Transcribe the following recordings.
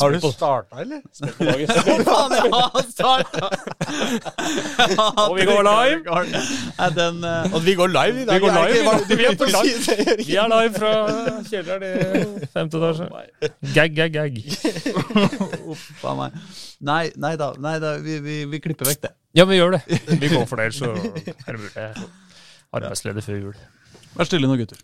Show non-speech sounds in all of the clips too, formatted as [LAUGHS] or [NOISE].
Har du starta, eller? [LAUGHS] Faen, jeg har starta! Og vi går live. [LAUGHS] Den uh... Og vi går live i dag. Vi går live. Vi er på live. Vi er live fra kjelleren i femte etasje. Gag, gag, gag. [LAUGHS] Uff a meg. Nei, nei da, nei da vi, vi, vi klipper vekk det. Ja, vi gjør det. Vi går for det, så er det mulig. Arbeidsledig før jul. Vær stille nå, gutter.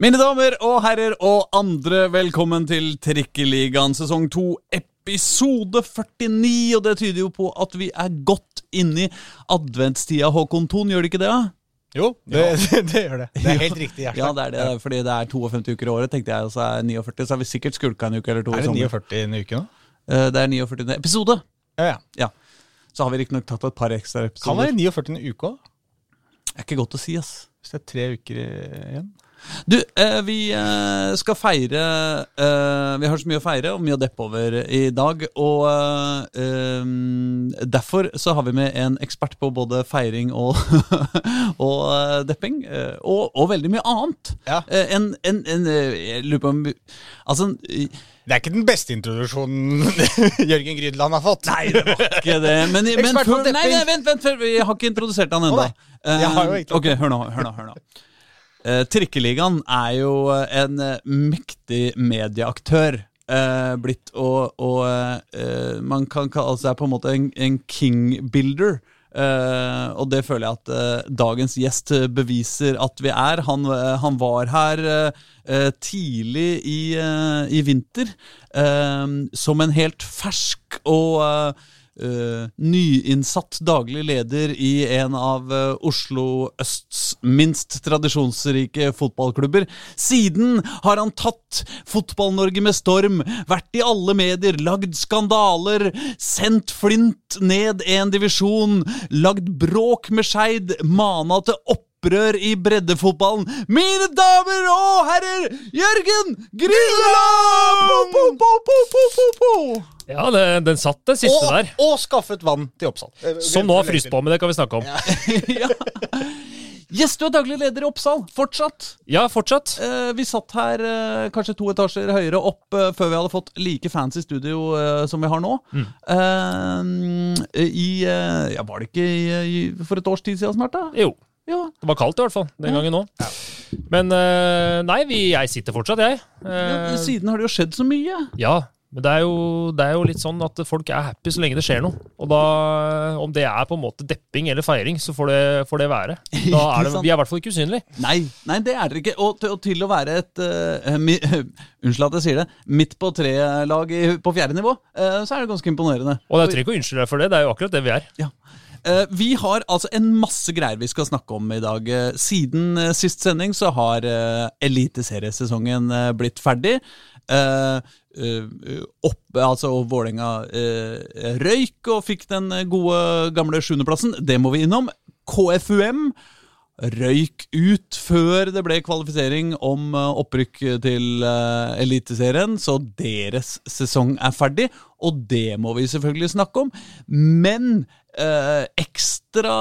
Mine damer og herrer og andre, velkommen til Trikkeligaen sesong 2, episode 49. Og det tyder jo på at vi er godt inni adventstida, Håkon Thon. Gjør det ikke det? da? Jo, det, [LAUGHS] det gjør det. Det er helt riktig. Hjertelig. Ja, det er det, fordi det er 52 uker i året, tenkte jeg. Og så er 49, så har vi sikkert skulka en uke eller to. Er det sommer. 49 en uke nå? Eh, Det er 49. episode. Ja, ja. Så har vi riktignok tatt et par ekstra episoder. Kan være 49 en uke òg. Det er ikke godt å si, ass. Hvis det er tre uker igjen. Du, eh, vi eh, skal feire eh, Vi har så mye å feire og mye å deppe over i dag. Og derfor så har vi med en ekspert på både feiring og, [LAUGHS] og depping. og, og veldig mye annet. Ja. En, en, en Jeg lurer på om Altså Det er ikke den beste introduksjonen [LAUGHS] Jørgen Grydland har fått. Nei, det var ikke det. Men, men før, nei, nei, vent, vent, før, jeg har ikke introdusert han ennå. egentlig- ok, hør nå. hør nå, hør nå. Eh, Trikkeligaen er jo en eh, mektig medieaktør. eh, blitt og, og eh, Man kan kalle seg på en måte en, en king Eh, og det føler jeg at uh, dagens gjest beviser at vi er. Han, uh, han var her tidlig i, i vinter som en helt fersk og eh, nyinnsatt daglig leder i en av uh, Oslo østs minst tradisjonsrike fotballklubber. Siden har han tatt Fotball-Norge med storm, vært i alle medier, lagd skandaler, sendt Flint ned en divisjon, lagd bråk med Skeid, mana til opprør i breddefotballen. Mine damer og herrer, Jørgen po. Ja, det, den satt, den siste og, der. og skaffet vann til Oppsal. Som nå har fryst på, men det kan vi snakke om. [LAUGHS] ja. Yes, du er daglig leder i Oppsal, fortsatt. Ja, fortsatt. Eh, vi satt her eh, kanskje to etasjer høyere opp eh, før vi hadde fått like fancy studio eh, som vi har nå. Eh, I eh, Ja, var det ikke i, i, for et års tid siden snart, da? Jo. Ja. Det var kaldt i hvert fall den gangen nå. Men eh, nei, vi, jeg sitter fortsatt, jeg. ja. Eh, Siden har det jo skjedd så mye. Ja, men det er, jo, det er jo litt sånn at folk er happy så lenge det skjer noe. Og da, om det er på en måte depping eller feiring, så får det, får det være. [LAUGHS] Da er det, vi er i hvert fall ikke usynlige. Nei, nei, det er dere ikke. Og til, og til å være et uh, mi, [LAUGHS] Unnskyld at jeg sier det. Midt på tre-lag på fjerde nivå, uh, så er det ganske imponerende. Og jeg trenger ikke å unnskylde deg for det, det er jo akkurat det vi er. Ja. Eh, vi har altså en masse greier vi skal snakke om i dag. Eh, siden eh, sist sending så har eliteseriesesongen blitt ferdig. Opp, altså Vålerenga røyk og fikk den gode, gamle sjuendeplassen. Det må vi innom. KFUM røyk ut før det ble kvalifisering om opprykk til Eliteserien, så deres sesong er ferdig, og det må vi selvfølgelig snakke om. Men eh, ekstra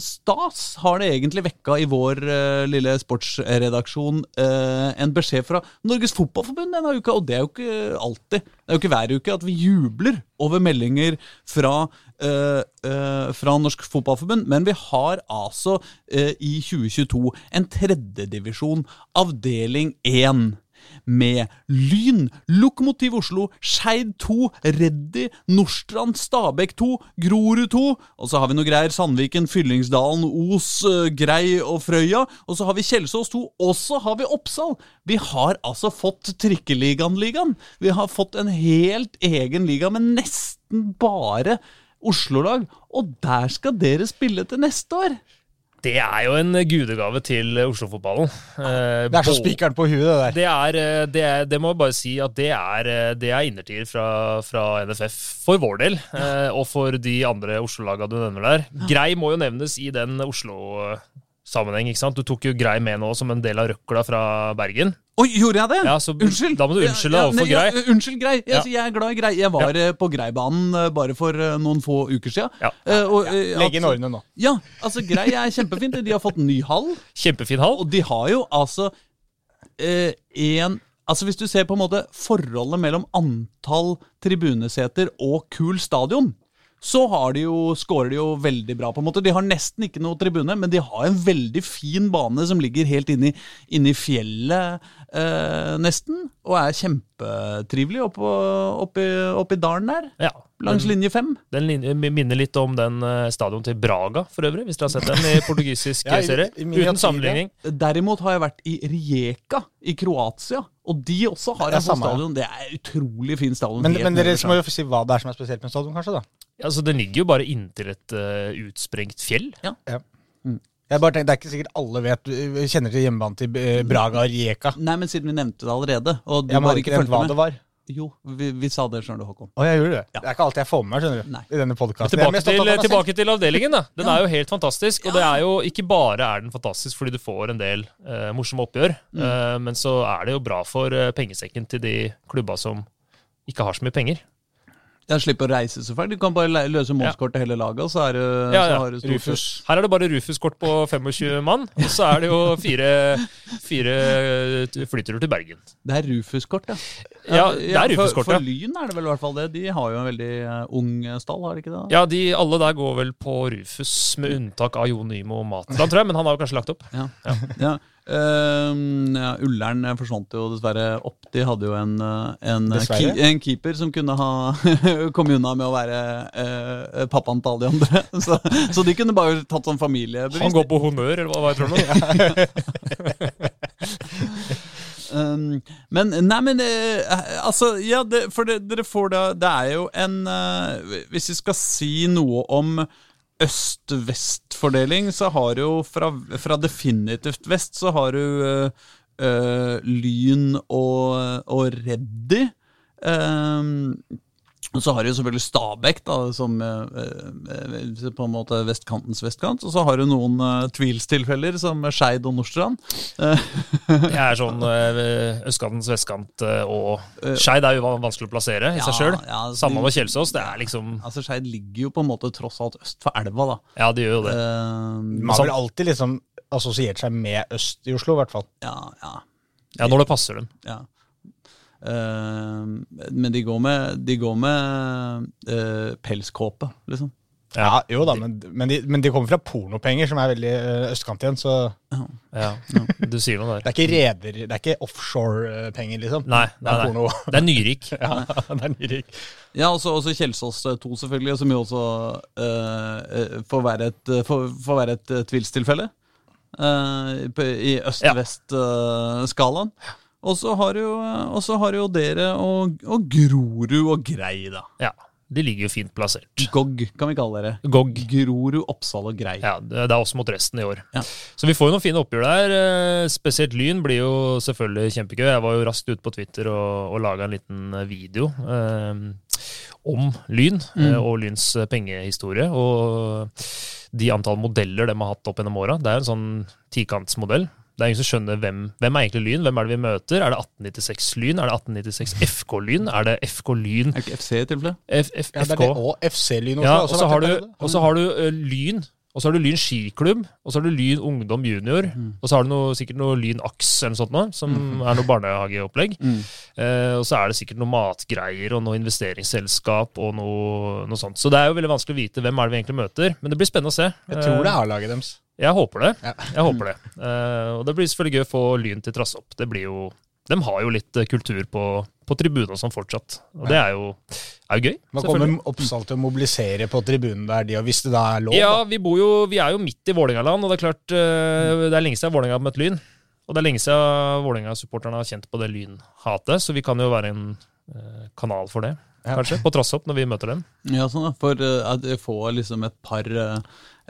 stas har det egentlig vekka i vår eh, lille sportsredaksjon eh, en beskjed fra Norges Fotballforbund denne uka, og det er jo ikke alltid. Det er jo ikke hver uke at vi jubler over meldinger fra, eh, eh, fra Norsk Fotballforbund, men vi har altså eh, i 2022 en tredjedivisjon, avdeling 1 med Lyn, Lokomotiv Oslo, Skeid 2, Reddy, Nordstrand, Stabæk 2, Grorud 2, og så har vi noe greier Sandviken, Fyllingsdalen, Os, eh, Grei og Frøya, og så har vi Kjelsås 2, og så har vi Oppsal. Vi har altså fått Trikkeligaen-ligaen. Vi har fått en helt egen liga med nesten bare Oslo-lag, og der skal dere spille til neste år. Det er jo en gudegave til Oslo-fotballen. Eh, Det er så spikeren på huet, det der. Det er, eh, det, er, det må jeg bare si at det er, eh, det er innertier fra, fra NFF for vår del, og for de andre Oslo-laga du nevner der. Grei må jo nevnes i den Oslo, sammenheng. ikke sant? Du tok jo Grei med nå som en del av røkla fra Bergen. Oi, gjorde jeg det? Ja, så Unnskyld! Da må du unnskylde Ja, ja, overfor Grei. ja, Grei. unnskyld, Grei. Jeg, jeg er glad i Grei. Jeg var eh, på Greibanen eh, bare for eh, noen få uker siden. Ja. Eh, og, eh, Legg inn årene nå. Ja, altså Grei er kjempefint. De har fått ny hall. Kjempefin hall. Og de har jo altså eh, en Altså Hvis du ser på en måte forholdet mellom antall tribuneseter og kul stadion, så har de jo, scorer de jo veldig bra. på en måte. De har nesten ikke noe tribune, men de har en veldig fin bane som ligger helt inni, inni fjellet, eh, nesten. Og er kjempetrivelig oppe oppi, i dalen der, Ja. langs linje fem. Den linje minner litt om den eh, stadion til Braga, for øvrig, hvis dere har sett den i [LAUGHS] portugisisk Ja, i- serie. i Uten sammenligning. Derimot har jeg vært i Rijeka i Kroatia, og de også har en sånn stadion. Det er utrolig fin stadion. Men, men dere må jo si hva det er som er spesielt med stadion, kanskje? da Altså, Den ligger jo bare inntil et uh, utsprengt fjell. Jeg bare tenker, Det er ikke sikkert alle vet kjenner til hjemmebanen til eh, Braga og Rijeka. Nei, men siden vi nevnte det allerede, og du Jeg må bare ikke nevnt hva med. det var. Jo, vi, vi sa det, skjønner du, Håkon. Å, jeg gjorde det. Ja. Det er ikke alltid jeg får med meg skjønner du, Nei. i denne podkasten. Tilbake til, tilbake til avdelingen. da. [LAUGHS] Den er jo helt fantastisk. Og det er jo ikke bare er den fantastisk fordi du får en del uh, morsomme oppgjør, eh, men så er det jo bra for eh, pengesekken til de klubba som ikke har så mye penger. Jeg slipper å reise så fælt. Du kan bare løse målskort til hele laget, og så, er det, Ja, ja. så har du Rufus. Her er det bare Rufus-kort på 25 mann, og så er det jo fire, fire flyturer til Bergen. Det er Rufus-kort, ja. Ja, det er Rufus-kort, for, ja. for Lyn er det vel i hvert fall det. De har jo en veldig eh, ung stall, har de ikke det? Ja, de, alle der går vel på Rufus, med unntak av Jon Nymo Matland, tror jeg, men han har jo kanskje lagt opp. Ja. ja. Ehm, ja, Ullern forsvant jo dessverre opp. De hadde jo en, eh, en, Dessverre? ki, en keeper som kunne ha [LAUGHS] kommet unna med å være uh, pappaen til alle de andre. [LAUGHS] Så, så de kunne bare tatt sånn familiebevis. Han går på honnør, eller hva, hva jeg tror du? [LAUGHS] Um, men nei, men uh, altså Ja, det, for det, dere får da Det er jo en uh, Hvis vi skal si noe om øst-vest-fordeling, så har jo fra, fra definitivt vest så har du eh, Lyn og, og Reddy. Um, og så har du selvfølgelig Stabæk, da, som eh, eh, på en måte vestkantens vestkant. Og så har du noen eh, tvilstilfeller, som Skeid og Nordstrand. Eh, Jeg er sånn eh, østkantens vestkant, eh, og Skeid er jo vanskelig å plassere i Ja, seg sjøl. ja, Samme med Kjelsås. Det er liksom Altså Skeid ligger jo på en måte tross alt øst for elva, da. Ja, det gjør jo det. Eh, Man har vel alltid liksom assosiert seg med øst i Oslo, i hvert fall. ja, ja, Ja, når det passer dem. ja. Eh, men de går med, de går med eh, pelskåpe, liksom. Ja, jo da, men, men, de, men de kommer fra pornopenger, som er veldig eh, østkant igjen. Så Ja, Du sier noe det er ikke reder, det er ikke offshore-penger, liksom. Nei, det nei, nei. porno. Det er nyrik. [LAUGHS] ja, det er nyrik. Ja, også, også Kjelsås 2, selvfølgelig, som jo også uh, eh, får være et, får, får være et eh, tvilstilfelle. Uh, I øst-vest-skalaen. Og så har jo, har jo dere og, og Grorud og Grei, da. Ja, De ligger jo fint plassert. GOG, kan vi kalle dere. Gogg. Grorud, Oppsal og Grei. Ja, det er oss mot resten i år. Ja. Så vi får jo noen fine oppgjør der. eh, Spesielt Lyn blir jo selvfølgelig kjempegøy. Jeg var jo raskt ute på Twitter og, og laga en liten eh, video eh, om Lyn mm. og Lyns eh, pengehistorie. Og de antall modeller de har hatt opp gjennom åra. Det er en sånn tikantsmodell. Det er ingen som skjønner hvem, hvem er egentlig Lyn. Hvem er det vi møter? Er det 1896 Lyn? Er det 1896 FK Lyn? Er det FK Lyn Er det ikke FC i tilfelle? F, F, Ja, det er FK? det. Og FC-Lyn også. Ja, og så vært har så har du eh, Lyn, og så har du Lyn skiklubb, og så har du Lyn ungdom junior, og så har du noe, sikkert noe Lyn aks eller noe sånt nå, som er noe barnehageopplegg. Eh, og så er det sikkert noe matgreier og noe investeringsselskap og noe, noe sånt. Så det er jo veldig vanskelig å vite hvem er det vi egentlig møter, men det blir spennende å se. Jeg tror det er A-laget deres. Jeg håper det. Ja. Jeg håper det. Uh, og det blir selvfølgelig gøy å få Lyn til trass opp. Det blir jo De har jo litt eh, kultur på, på tribunen sånn fortsatt. Og det er jo, er jo gøy. Man kommer Oppsal til å mobilisere på tribunen der, de, og hvis det da er lov. Ja, vi, bor jo, vi er jo midt i Vålerengaland, og det er klart uh, det er lenge siden Vålerenga har møtt Lyn. Og det er lenge siden Vålerenga-supporterne har kjent på det lynhatet, så vi kan jo være en uh, kanal for det, Ja. kanskje. På trass opp når vi møter dem. Ja, sånn da. For at jeg får liksom et par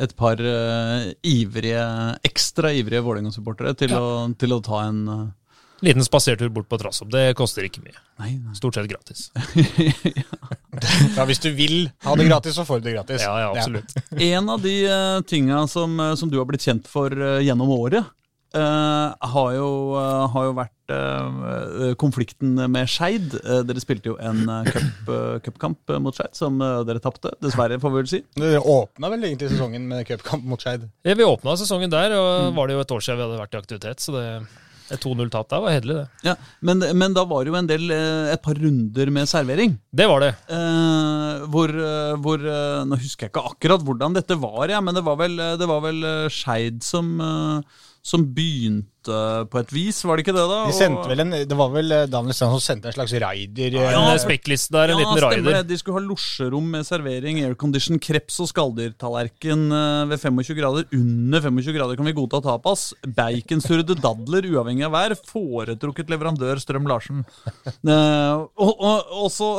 et par uh, ivrige, ekstra ivrige Vålerenga-supportere til, å- til å ta en, uh... Liten spasertur bort på Trasshopp. Det koster ikke mye. Nei, nei. Stort sett gratis. [LAUGHS] Ja, hvis du vil ha det gratis, så får du det gratis. Ja, ja, absolutt. En av de uh, tinga som, som du har blitt kjent for uh, gjennom året, eh, har, jo, uh, har jo vært uh, konflikten med Skeid. Dere spilte jo en uh, cup, cupkamp mot Skeid som dere tapte. Dessverre, får vi vel si. Dere åpna vel egentlig sesongen med cupkamp mot Skeid. Ja, vi åpna sesongen der, og var det jo et år siden vi hadde vært i aktivitet, så det et 2-0-tap der var hederlig, det. Ja, men, men da var det jo en del, et par runder med servering. Det var det. Eh, hvor, hvor Nå husker jeg ikke akkurat hvordan dette var, ja, men det var vel, det var vel Skeid som, eh, som begynte på et vis, var det ikke det? da? De sendte vel en, det var vel eh, Daniel Strand som sendte en slags raider. Ja, En spekkliste der, en ja, liten stemmer raider. det. De skulle ha losjerom med servering, aircondition, kreps og skalldyrtallerken eh, ved 25 grader. Under 25 grader kan vi godta tapas. Baconsurrede dadler, uavhengig av vær. Foretrukket leverandør Strøm Larsen. Eh, og, og, og, så,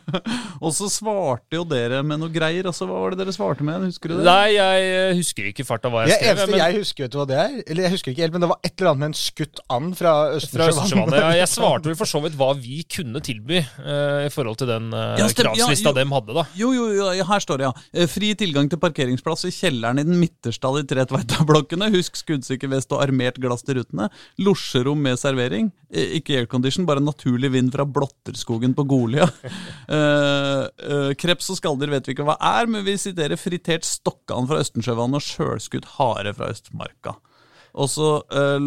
[LAUGHS] og så svarte jo dere med noe greier. Altså, hva var det dere svarte med? Husker du det? Nei, jeg eh, husker ikke farta hva jeg skrev. eneste men jeg husker, vet du hva det er? Eller jeg husker ikke helt, men det var et eller annet med en skutt and fra Østersjøvannet. Ja, jeg svarte vel for så vidt hva vi kunne tilby uh, i forhold til den uh, Ja, kravslista Ja, dem hadde, da. Jo, jo, jo, her står det, ja. Eh, Fri tilgang til parkeringsplass i kjelleren i den midterste av de tre Tveita-blokkene. Husk skuddsikker vest og armert glass til rutene. Losjerom med servering. Ikke aircondition, bare naturlig vind fra Blotterskogen på Golia. uh, [LAUGHS] eh, kreps og skalder vet vi ikke hva er, men vi siterer fritert stokkand fra Østensjøvannet og sjølskutt hare fra Østmarka. Og så uh,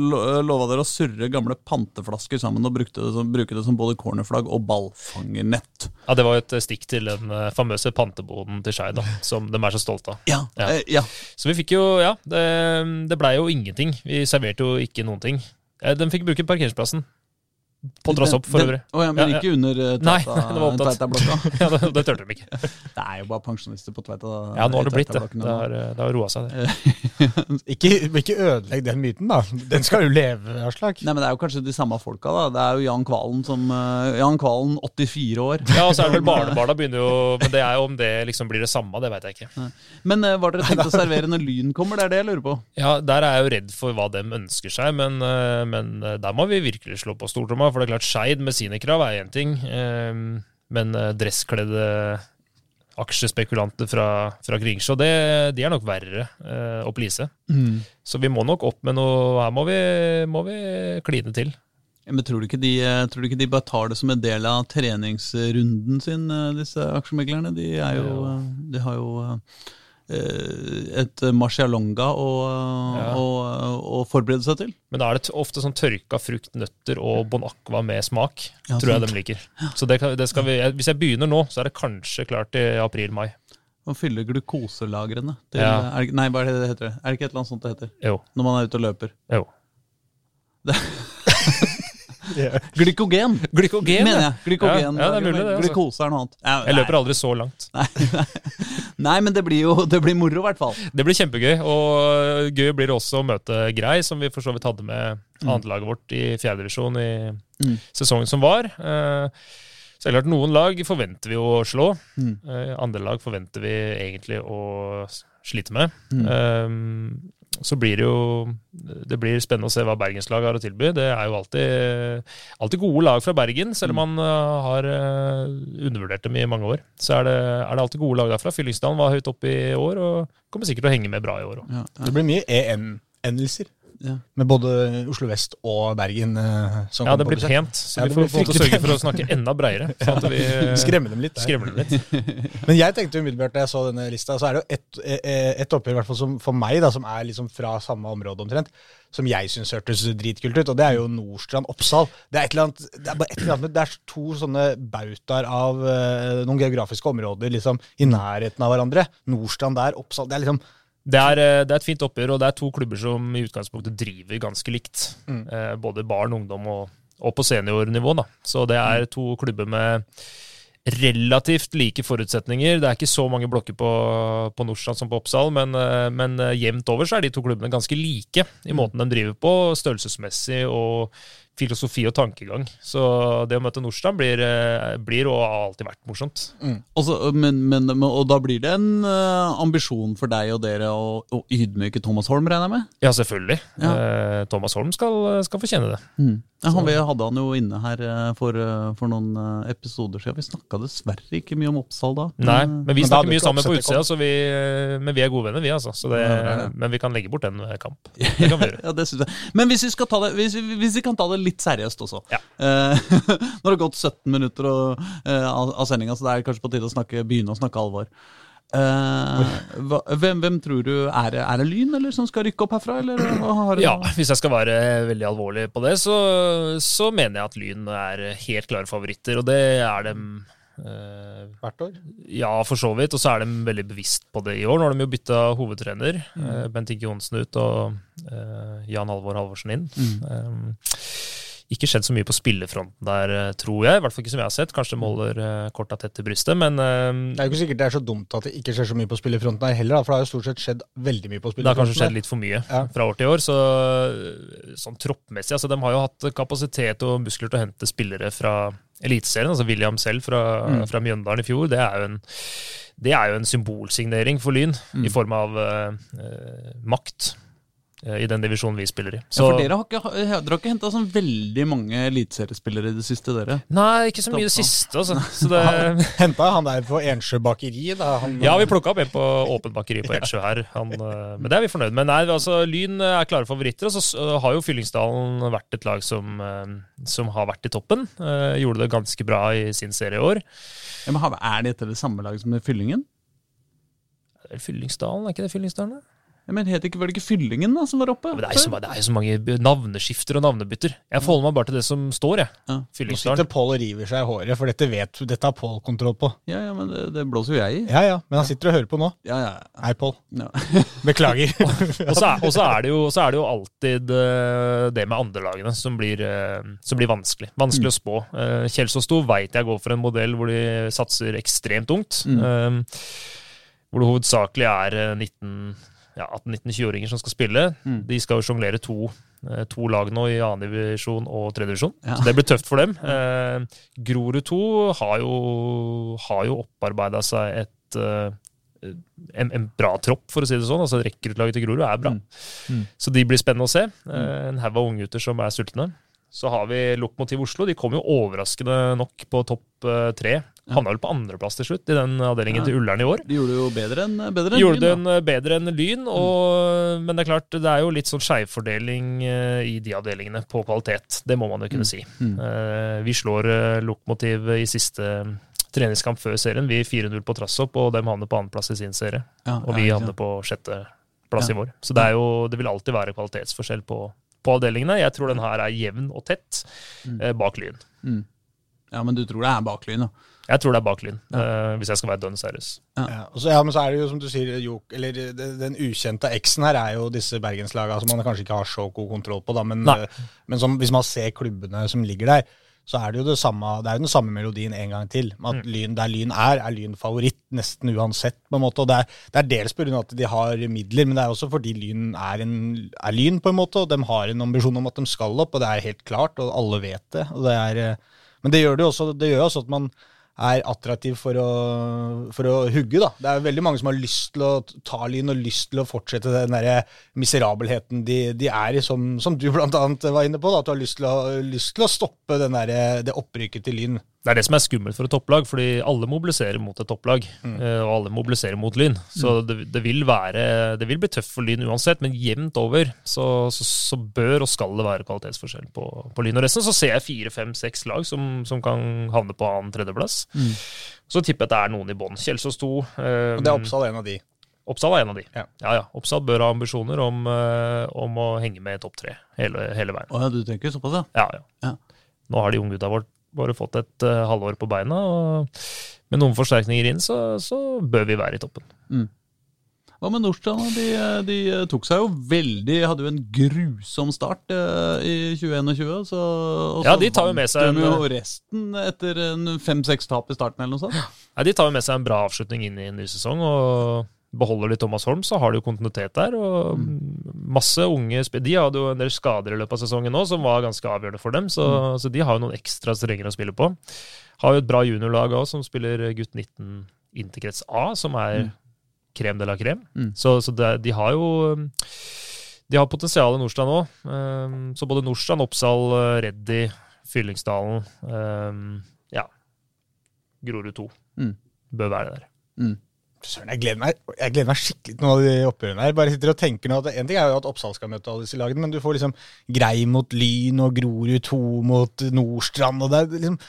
lova dere å surre gamle panteflasker sammen og brukte det som, bruke det som både cornerflagg og ballfangernett. Ja, Det var jo et stikk til den eh, famøse panteboden til Skei, [LAUGHS] som de er så stolte av. Ja, Ja. eh, ja. Så vi fikk jo, ja, det, det blei jo ingenting. Vi serverte jo ikke noen ting. Eh, De fikk bruke parkeringsplassen. På Drosshopp, for øvrig. Å ja, men Ja, ja. ikke under [LAUGHS] det var opptatt. Tveita-blokka. [LAUGHS] Ja, det, det tørte de ikke. [LAUGHS] Det er jo bare pensjonister på Tveita. Ja, nå har det blitt det. Det har, det har roa seg, det. Ikke, ikke ødelegg den myten, da. Den skal jo leve, Aslak. Nei, men Det er jo kanskje de samme folka. da Det er jo Jan Kvalen som uh, Jan Kvalen, 84 år. Ja, og så er det vel barnebarna begynner jo Men det er jo om det liksom blir det samme, det veit jeg ikke. Men uh, var dere tenkt å servere når Lyn kommer? Det er det jeg lurer på. Ja, Der er jeg jo redd for hva dem ønsker seg, men, eh, men eh, der må vi virkelig slå på stortromma. For det er klart, Skeid med sine krav er én ting, eh, men eh, dresskledde aksjespekulanter fra, fra Kringsjå, det, de er nok verre eh, å please. Så vi må nok opp med noe Her må vi, må vi kline til. Men tror du, ikke de, eh, tror du ikke de bare tar det som en del av treningsrunden sin, disse aksjemeglerne? De, er jo, de har jo et marcialonga å, Ja. å, å forberede seg til. Men da er det ofte sånn tørka frukt, nøtter og Bon Aqua med smak. Ja, tror jeg de liker. Så det, det vi, hvis jeg begynner nå, så er det kanskje klart i april-mai. Man fyller glukoselagrene. Til, Ja. er det, nei, hva er det det heter? Er det ikke et eller annet sånt det heter? Jo. Når man er ute og løper. jo. [LAUGHS] Glykogen, Glykogen, mener jeg. Glykogen, Ja, ja, det er mulig det, altså. Glukose er noe annet. Ja, Jeg løper aldri så langt. [LAUGHS] Nei, nei, men det blir jo det blir moro, i hvert fall. Det blir kjempegøy, og gøy blir det også å møte Grei, som vi for så vidt hadde med annetlaget vårt i fjerdedivisjon i Mm. sesongen som var. Eh, Så klart, noen lag forventer vi å slå. Mm. Eh, Andre lag forventer vi egentlig å slite med. Mm. Eh, Så blir det jo Det blir spennende å se hva bergenslaget har å tilby. Det er jo alltid, alltid gode lag fra Bergen, selv om man eh, har eh, undervurdert dem i mange år. Så er det, er det alltid gode lag derfra. Fyllingsdalen var høyt oppe i år, og kommer sikkert til å henge med bra i år òg. Ja, ja, Det blir mye EN-endelser. Ja. Med både Oslo vest og Bergen. eh, som Ja, det blir pent, så Ja, vi får på sørge for å snakke enda breiere. Sånn eh, [LAUGHS] Skremme dem litt. Skremme skremmer dem litt. [LAUGHS] Men jeg tenkte umiddelbart da jeg så denne lista, så er det jo ett et, et oppgjør i hvert fall som, for meg, da, som er liksom fra samme område omtrent, som jeg syns hørtes dritkult ut, og det er jo Nordstrand-Oppsal. Det er et eller annet, det er bare et eller annet det er to sånne bautaer av eh, noen geografiske områder liksom i nærheten av hverandre. Nordstrand der, Oppsal Det er liksom Det er, eh, det er et fint oppgjør, og det er to klubber som i utgangspunktet driver ganske likt. Mm. Eh, både barn, ungdom og, og på seniornivå. Da. Så det er to klubber med relativt like forutsetninger. Det er ikke så mange blokker på, på Nordstrand som på Oppsal, men, eh, men jevnt over så er de to klubbene ganske like i måten de driver på, størrelsesmessig og filosofi og tankegang. Så det å møte Nordstrand blir, eh, blir og har alltid vært morsomt. Altså, men, men, men, og da blir det en eh, ambisjon for deg og dere å, å ydmyke Thomas Holm, regner jeg med? Ja, selvfølgelig. Eh, Thomas Holm skal, skal få kjenne det. Ja, han, vi hadde han jo inne her eh, for, for noen episoder siden. Vi snakka dessverre ikke mye om Oppsal da. Nei, men vi snakker mye sammen på utsida, så vi, men vi er gode venner, vi. altså. Så det, Ja. Men vi kan legge bort den kamp. [LAUGHS] Det kan vi gjøre. Ja, det synes jeg. Men hvis vi, skal ta det, hvis, vi, hvis vi kan ta det litt seriøst også Ja. Eh, [LAUGHS] Nå har det gått 17 minutter og, eh, av, sendinga, så det er kanskje på tide å snakke, begynne å snakke alvor. Eh, [LAUGHS] hva, hvem, hvem tror du Er det, er det Lyn eller som skal rykke opp herfra? Eller har Ja, Hvis jeg skal være veldig alvorlig på det, så, så mener jeg at Lyn er helt klare favoritter. Og det er dem Uh, Hvert år. Ja, for så vidt. Og så er de veldig bevisst på det i år. Nå har de jo bytta hovedtrener. Eh, Bent Inge Johnsen ut og uh, Jan Halvor Halvorsen inn. Eh, ikke skjedd så mye på spillefronten der, eh, tror jeg. I hvert fall ikke som jeg har sett. Kanskje de holder eh, korta tett til brystet, men eh, Det er jo ikke sikkert det er så dumt at det ikke skjer så mye på spillefronten her heller, for det har jo stort sett skjedd veldig mye på spillefronten. det har kanskje skjedd litt for mye Ja. fra år til år. Så sånn troppmessig altså De har jo hatt kapasitet og muskler til å hente spillere fra Eliteserien. altså William selv fra, fra Mjøndalen i fjor. Det er jo en, det er jo en symbolsignering for Lyn, i form av eh, makt i den divisjonen vi spiller i. ja, for dere har ikke, dere har ikke henta sånn veldig mange eliteseriespillere i det siste, dere? Nei, ikke så mye i det siste, altså. [LAUGHS] Så det, Henta han der på Ensjø bakeri. Da, han, ja, vi plukka opp en på åpent bakeri på [LAUGHS] Ensjø her. Han, eh, men det er vi fornøyd med. Nei, altså, Lyn er klare favoritter. Og så har jo Fyllingsdalen vært et lag som, eh, som har vært i toppen. Eh, Gjorde det ganske bra i sin serie i år. Ja, men har- Er dette det samme laget som Fyllingen? Er Fyllingsdalen, er ikke det Fyllingsdalen? da? Ja, men het ikke, Var det ikke Fyllingen da som var oppe? Men det, er så, det er jo så mange navneskifter og navnebytter. Jeg forholder meg bare til det som står, jeg. Ja. Nå sitter Pål og river seg i håret, for dette, vet, dette har Pål kontroll på. Ja, ja, men det, det blåser jo jeg i. Ja ja, men han sitter og hører på nå. Ja, ja, Hei, Pål. ja. [LAUGHS] Beklager. [LAUGHS] Og så er, og så er, det jo, så er det jo alltid eh, det med andrelagene som blir, eh, som blir vanskelig. Vanskelig å spå. Uh, Kjelsås 2 veit jeg går for en modell hvor de satser ekstremt ungt. eh, hvor det hovedsakelig er eh, 19 ja, 18-19-20-åringer som skal spille. De skal jo sjonglere to, eh, to lag nå i annendivisjon og tredjedivisjon. Ja. Så det blir tøft for dem. Eh, Grorud 2 har jo, har jo opparbeida seg et eh, en, en bra tropp, for å si det sånn. altså Rekruttlaget til Grorud er bra. Så de blir spennende å se. Eh, En haug av unggutter som er sultne. Så har vi Lokomotiv Oslo. De kom jo overraskende nok på topp eh, tre. Havna vel på andreplass til slutt i den avdelingen Ja. til Ullern i år. De gjorde det jo bedre enn bedre enn Gjorde Lyn, Gjorde eh, bedre enn Lyn, og, men det er klart det er jo litt sånn skjevfordeling eh, i de avdelingene på kvalitet. Det må man jo kunne si. Mm. Vi slår eh, Lokomotiv i siste treningskamp før serien. Vi 4-0 på Trassopp, og de havner på andreplass i sin serie. Ja, Og vi havner på sjetteplass Ja. i vår. Så det, jo, det vil alltid være kvalitetsforskjell på, på avdelingene. Jeg tror den her er jevn og tett eh, bak Lyn. Ja, men du tror det er bak Lyn, da? Jeg tror det er bak Lyn, eh, hvis jeg skal være dønn seriøs. Ja, og så, ja, men så er det jo som du sier, Jok, eller Den ukjente X-en her er jo disse bergenslagene som man kanskje ikke har så god kontroll på. da, Men, øh, men som, hvis man ser klubbene som ligger der, så er det jo det samme, det er jo den samme melodien en gang til. Mm. At lyn, Der Lyn er, er Lyn favoritt nesten uansett. på en måte, og Det er, det er dels pga. at de har midler, men det er også fordi Lyn er, en, er Lyn, på en måte, og de har en ambisjon om at de skal opp, og det er helt klart, og alle vet det. og det er, Men det gjør det jo også, det gjør også at man er attraktiv for å, for å hugge. da. Det er veldig mange som har lyst til å ta Lyn og lyst til å fortsette den der miserabelheten de, de er i, som, som du annet var inne på. da, At du har lyst til å, lyst til å stoppe der, det opprykket til Lyn. Det er det som er skummelt for et topplag, fordi alle mobiliserer mot et topplag. Mm. Og alle mobiliserer mot Lyn. Så det, det, vil være, det vil bli tøft for Lyn uansett, men jevnt over så, så, så bør og skal det være kvalitetsforskjell på, på Lyn og resten. Så ser jeg fire, fem, seks lag som, som kan havne på annen tredjeplass. Så tipper jeg at det er noen i bånn. Kjelsås 2. Um, Og det er Oppsal en av de. Oppsal er en av de. Ja. ja, ja. Oppsal bør ha ambisjoner om, eh, om å henge med i topp tre hele, hele veien. Å ja, du tenker såpass, ja? Ja, ja. Ja. Nå har de unggutta våre bare fått et uh, halvår på beina, og med noen forsterkninger inn, så, så bør vi være i toppen. Hva med Nordstrand? De, de tok seg jo veldig Hadde jo en grusom start eh, i 2021. Så, og Ja, de tar jo med seg en- jo resten etter fem-seks tap i starten eller noe sånt. Nei, de tar jo med seg en bra avslutning inn i en ny sesong, og beholder de Thomas Holm, så har de jo kontinuitet der. Og masse unge De hadde jo en del skader i løpet av sesongen nå, som var ganske avgjørende for dem. Så, så de har jo noen ekstra strenger å spille på. Har jo et bra juniorlag òg, som spiller gutt 19 interkrets A, som er krem de la krem. Mm. Så, så det, de har jo um, De har potensial i Nordstrand òg. Um, så både Nordstrand, Oppsal, uh, Reddy, Fyllingsdalen um, Ja. Grorud 2 Mm. bør være der. Mm. Søren, jeg gleder, meg, jeg gleder meg skikkelig til noen av de oppgjørene her. Bare sitter og tenker nå at En ting er jo at Oppsal skal møte alle disse lagene, men du får liksom Grei mot Lyn og Grorud 2 mot Nordstrand. og det liksom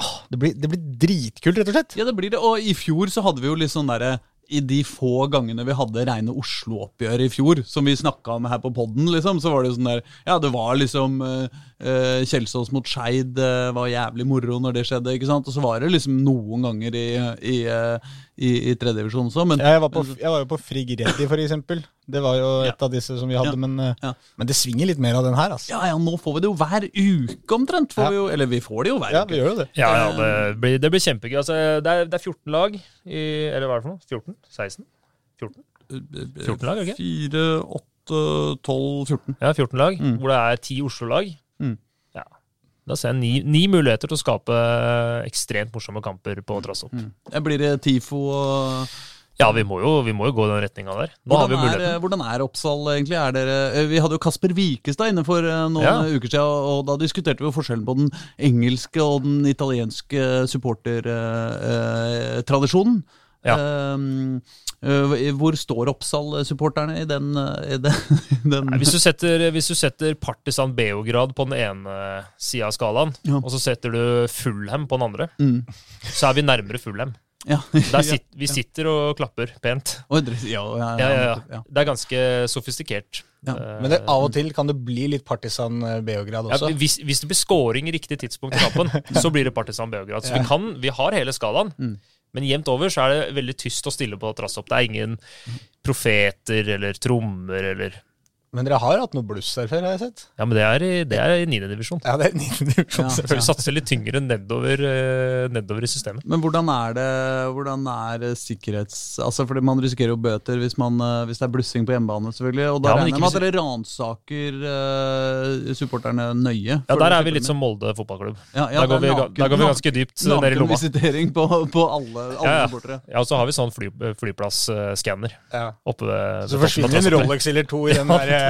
åh, det, blir, det blir dritkult, rett og slett. Ja, det blir det. Og i fjor så hadde vi jo litt sånn derre i de få gangene vi hadde reine Oslo-oppgjør i fjor, som vi snakka om her på podden, liksom, så var det jo sånn der Ja, det var liksom uh, Kjelsås mot Skeid uh, var jævlig moro når det skjedde, ikke sant? Og så var det liksom noen ganger i, i, i, i tredjedivisjon også, men Jeg var, på, jeg var jo på Frigg Reddy, eksempel. Det var jo et av disse som vi hadde, Ja. men, eh, Ja. men det svinger litt mer av den her, altså. Ja, ja, nå får vi det jo hver uke omtrent. Får Ja. vi jo, eller vi får det jo hver Ja, uke. vi gjør jo det. Ja, ja det, blir, det blir kjempegøy. Altså, det, er, det er 14 lag i Eller hva er det for noe? 14? 16? 14? 14 lag, ikke? 4, 8, 12, 14. Ja, 14 lag, Mm. hvor det er 10 Oslo-lag. Mm. Da ser jeg ni, ni muligheter til å skape ekstremt morsomme kamper på trass opp. Blir det TIFO og Ja, vi må jo, vi må jo gå den retninga der. Nå har vi hvordan, er, hvordan er Oppsal egentlig? Er dere, eh, vi hadde jo Kasper Wikestad inne for eh, noen Ja. uker siden, og da diskuterte vi jo forskjellen på den engelske og den italienske supportertradisjonen. Ja. hvor står Oppsal-supporterne i den, i den, i den Nei, hvis, du setter, hvis du setter Partisan Beograd på den ene sida av skalaen, Ja. og så setter du Fulham på den andre, Mm. så er vi nærmere Fulham. ja. Der [LAUGHS] sit, vi sitter og klapper pent. Ja, ja, Ja, ja, ja. ja. Det er ganske sofistikert. Ja. Eh, Men det, av og til kan det bli litt Partisan eh, Beograd ja, også. hvis, hvis det blir scoring i riktig tidspunkt i kampen, [LAUGHS] så blir det Partisan Beograd. Så vi, kan, vi har hele skalaen, Mm. Men jevnt over så er det veldig tyst og stille på Trassopp. Det er ingen profeter eller trommer eller Men dere har hatt noe bluss her før, har jeg sett. Ja, men det er i, det er i niendedivisjon. Ja, det er 9. divisjon, Ja. selvfølgelig selvfølgelig. satser litt tyngre nedover, eh, nedover i systemet. Men hvordan er det hvordan er sikkerhets... Altså fordi Man risikerer jo bøter hvis, man, eh, hvis det er blussing på hjemmebane, selvfølgelig. Og da Ja, regner jeg med at dere ransaker uh, supporterne nøye. Ja, Der er vi litt som Molde fotballklubb. ja, ja, Der går vi, er der går vi ganske dypt eh, ned i lomma. Nakenvisitering på, på alle, alle Ja, ja. supportere. Ja, og så har vi sånn fly, flyplassskanner Ja. oppe ved Så forsvinner en Rolex eller to i den, der, eh,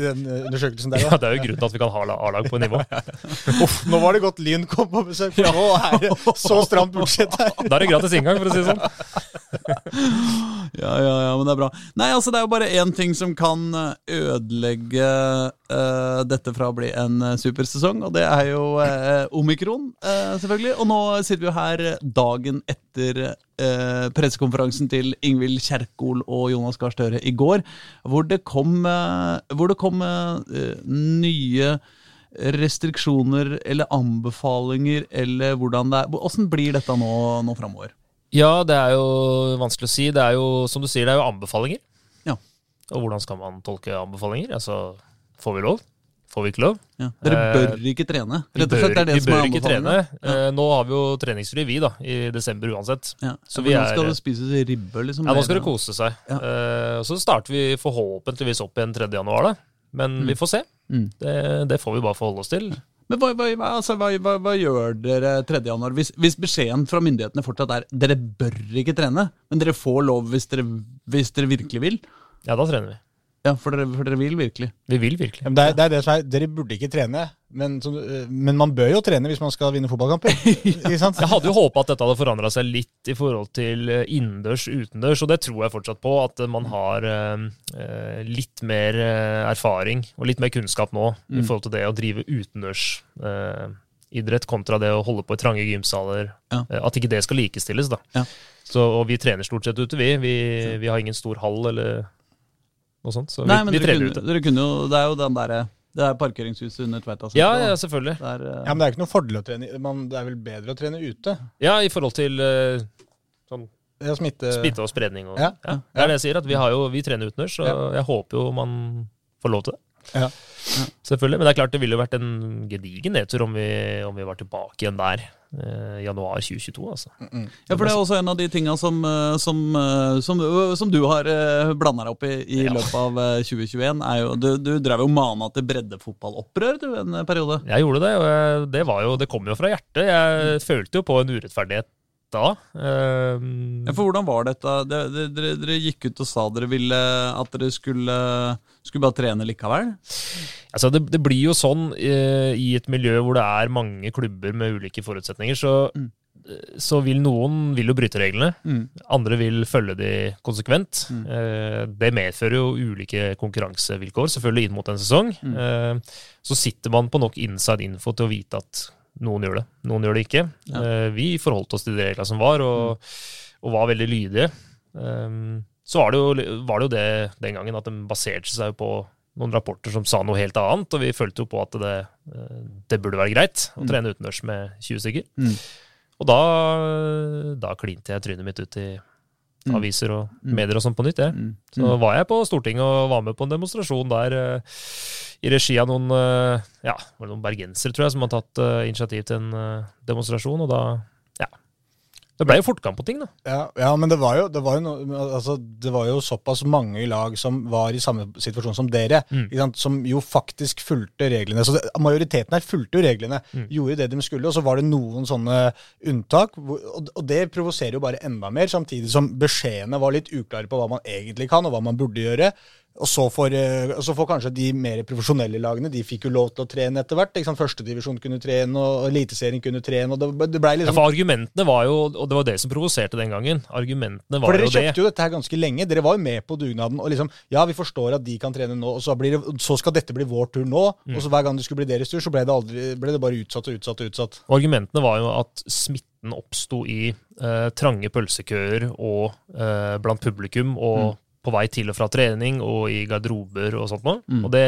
den undersøkelsen der. Ja, det er jo grunnen til at vi kan ha A-lag på nivå. [LAUGHS] Uff, nå var det godt Lyn kom på besøk, for nå er det så stramt budsjett her. Da er det gratis inngang, for å si det sånn. [LAUGHS] Ja, ja, ja, men det er bra. Nei, altså det er jo bare én ting som kan eh, ødelegge uh, dette fra å bli en eh, supersesong, og det er jo uh, omikron, uh, selvfølgelig. Og nå sitter vi jo her dagen etter eh, pressekonferansen til Ingvild Kjerkol og Jonas Gahr Støre i går, hvor det kom, eh, hvor det kom eh, nye restriksjoner eller anbefalinger, eller hvordan det er Åssen blir dette nå, nå framover? Ja, det er jo vanskelig å si. Det er jo, som du sier, det er jo anbefalinger. Ja. Og hvordan skal man tolke anbefalinger? Altså, får vi lov? Får vi ikke lov? Ja. Dere Eh, bør ikke trene, rett og slett. Det er det vi som er anbefalingen. Eh, Nå har vi jo treningsfri, vi, da, i desember uansett. Ja. Så Ja, vi nå skal det spises ribbe, liksom. Ja, nå skal det kose seg. Ja. Eh, så starter vi forhåpentligvis opp igjen 3. januar, da. Men vi får se. Mm. Det, det får vi bare forholde oss til. Men hva, hva, altså, hva, hva gjør dere 3. januar? Hvis, hvis beskjeden fra myndighetene fortsatt er dere bør ikke trene, men dere får lov hvis dere, hvis dere virkelig vil? Ja, da trener vi. Ja, for dere, for dere vil virkelig. Vi vil virkelig. Men det, er, det er det som er, Dere burde ikke trene, men, eh, men man bør jo trene hvis man skal vinne fotballkamper. [LAUGHS] Ikke sant? Jeg hadde jo håpa at dette hadde forandra seg litt i forhold til eh, innendørs, utendørs, og det tror jeg fortsatt på. At eh, man har eh, eh, litt mer erfaring og litt mer kunnskap nå i Mm. forhold til det å drive utendørs. Eh, idrett kontra det å holde på i trange gymsaler. Ja. At ikke det skal likestilles. da. Ja. Så, og vi trener stort sett ute, vi. Vi, vi har ingen stor hall eller noe sånt. Så Nei, vi, men vi dere trener kunne, ute. dere kunne jo Det er jo den derre Det er parkeringshuset under Tveita. Ja, ja, selvfølgelig. Der, er, eh, Ja, men Det er ikke noe fordel å trene man, Det er vel bedre å trene ute? Ja, i forhold til uh, sånn Ja, smitte. smitte og spredning. Og, Ja. ja. Det er det jeg sier, at vi, har jo, vi trener utendørs, og Ja. jeg håper jo man får lov til det. Ja. Selvfølgelig. Men det er klart det ville jo vært en gedigen nedtur om vi, om vi var tilbake igjen der eh, januar 2022. altså. Ja, for det er også en av de tinga som, eh, som, eh, som, øh, som du har blanda deg opp i i Ja. løpet av eh, 2021. Er jo, du, du drev jo mana til breddefotballopprør du, en periode. Jeg gjorde det, og jeg, det, var jo, det kom jo fra hjertet. Jeg følte jo på en urettferdighet da. Eh, Ja, for hvordan var dette? Dere, dere, dere, gikk ut og sa dere ville at dere skulle, skulle bare trene likevel? altså det, det blir jo sånn uh, i et miljø hvor det er mange klubber med ulike forutsetninger, så, Mm. så vil noen vil jo bryte reglene. Mm. Andre vil følge de konsekvent. Mm. Eh, det medfører jo ulike konkurransevilkår, selvfølgelig inn mot en sesong. Mm. Eh, så sitter man på nok inside info til å vite at noen gjør det, noen gjør det ikke. Ja. Eh, vi forholdt oss til de reglene som var, og, og var veldig lydige. Eh, så var det, jo, var det jo det den gangen at de baserte seg på noen rapporter som sa noe helt annet, og vi følte jo på at det, eh, det burde være greit å Mm. trene utendørs med 20 stykker. Mm. Og da, da klinte jeg trynet mitt ut i Mm. Aviser og Mm. medier og sånn på nytt. Ja. Mm. Så var jeg på Stortinget og var med på en demonstrasjon der uh, i regi av noen, uh, ja, noen bergensere, tror jeg, som har tatt uh, initiativ til en demonstrasjon. Og da. Det ble jo fortgang på ting, da. Ja, ja, men det var, jo, det, var no, altså, det var jo såpass mange i lag som var i samme situasjon som dere, Mm. som jo faktisk fulgte reglene. Så det, Majoriteten her fulgte jo reglene, Mm. gjorde det de skulle, og så var det noen sånne unntak. Og, og det provoserer jo bare enda mer, samtidig som beskjedene var litt uklare på hva man egentlig kan, og hva man burde gjøre. Og så får, eh, så får kanskje de mer profesjonelle lagene de fikk jo lov til å trene etter hvert. ikke sant? Førstedivisjon kunne trene, og Eliteserien kunne trene. og Det, det ble Ja, liksom for argumentene var jo, og det var det som provoserte den gangen, argumentene var jo det. For dere kjøpte jo dette her ganske lenge. Dere var jo med på dugnaden. og liksom, Ja, vi forstår at de kan trene nå, og så, blir det, så skal dette bli vår tur nå. Mm. Og så hver gang det skulle bli deres tur, så ble det, aldri, ble det bare utsatt og utsatt og utsatt. Og argumentene var jo at smitten oppsto i eh, trange pølsekøer og eh, blant publikum, og på vei til og fra trening og i garderober og sånt noe. Mm. Og det,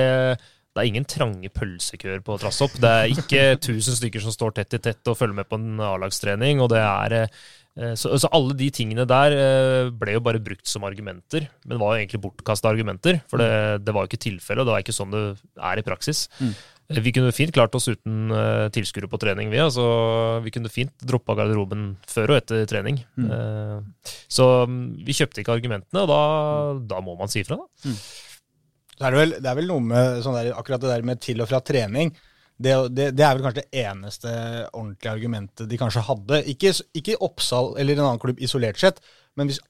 det er ingen trange pølsekøer på Trasshopp. Det er ikke [LAUGHS] 1000 stykker som står tett i tett og følger med på en A-lagstrening. og det er... eh, Så, så alle de tingene der eh, ble jo bare brukt som argumenter, men var jo egentlig bortkasta argumenter. For det, det var jo ikke tilfellet, og det var ikke sånn det er i praksis. Mm. Eh, Vi kunne fint klart oss uten uh, tilskuere på trening, vi. Altså, vi kunne fint droppa garderoben før og etter trening. Mm. Uh, så um, vi kjøpte ikke argumentene, og da, da må man si ifra, da. Er det, vel, det er vel noe med sånn der, akkurat det der med til og fra trening. Det, det, det er vel kanskje det eneste ordentlige argumentet de kanskje hadde. Ikke, ikke Oppsal eller en annen klubb isolert sett, men hvis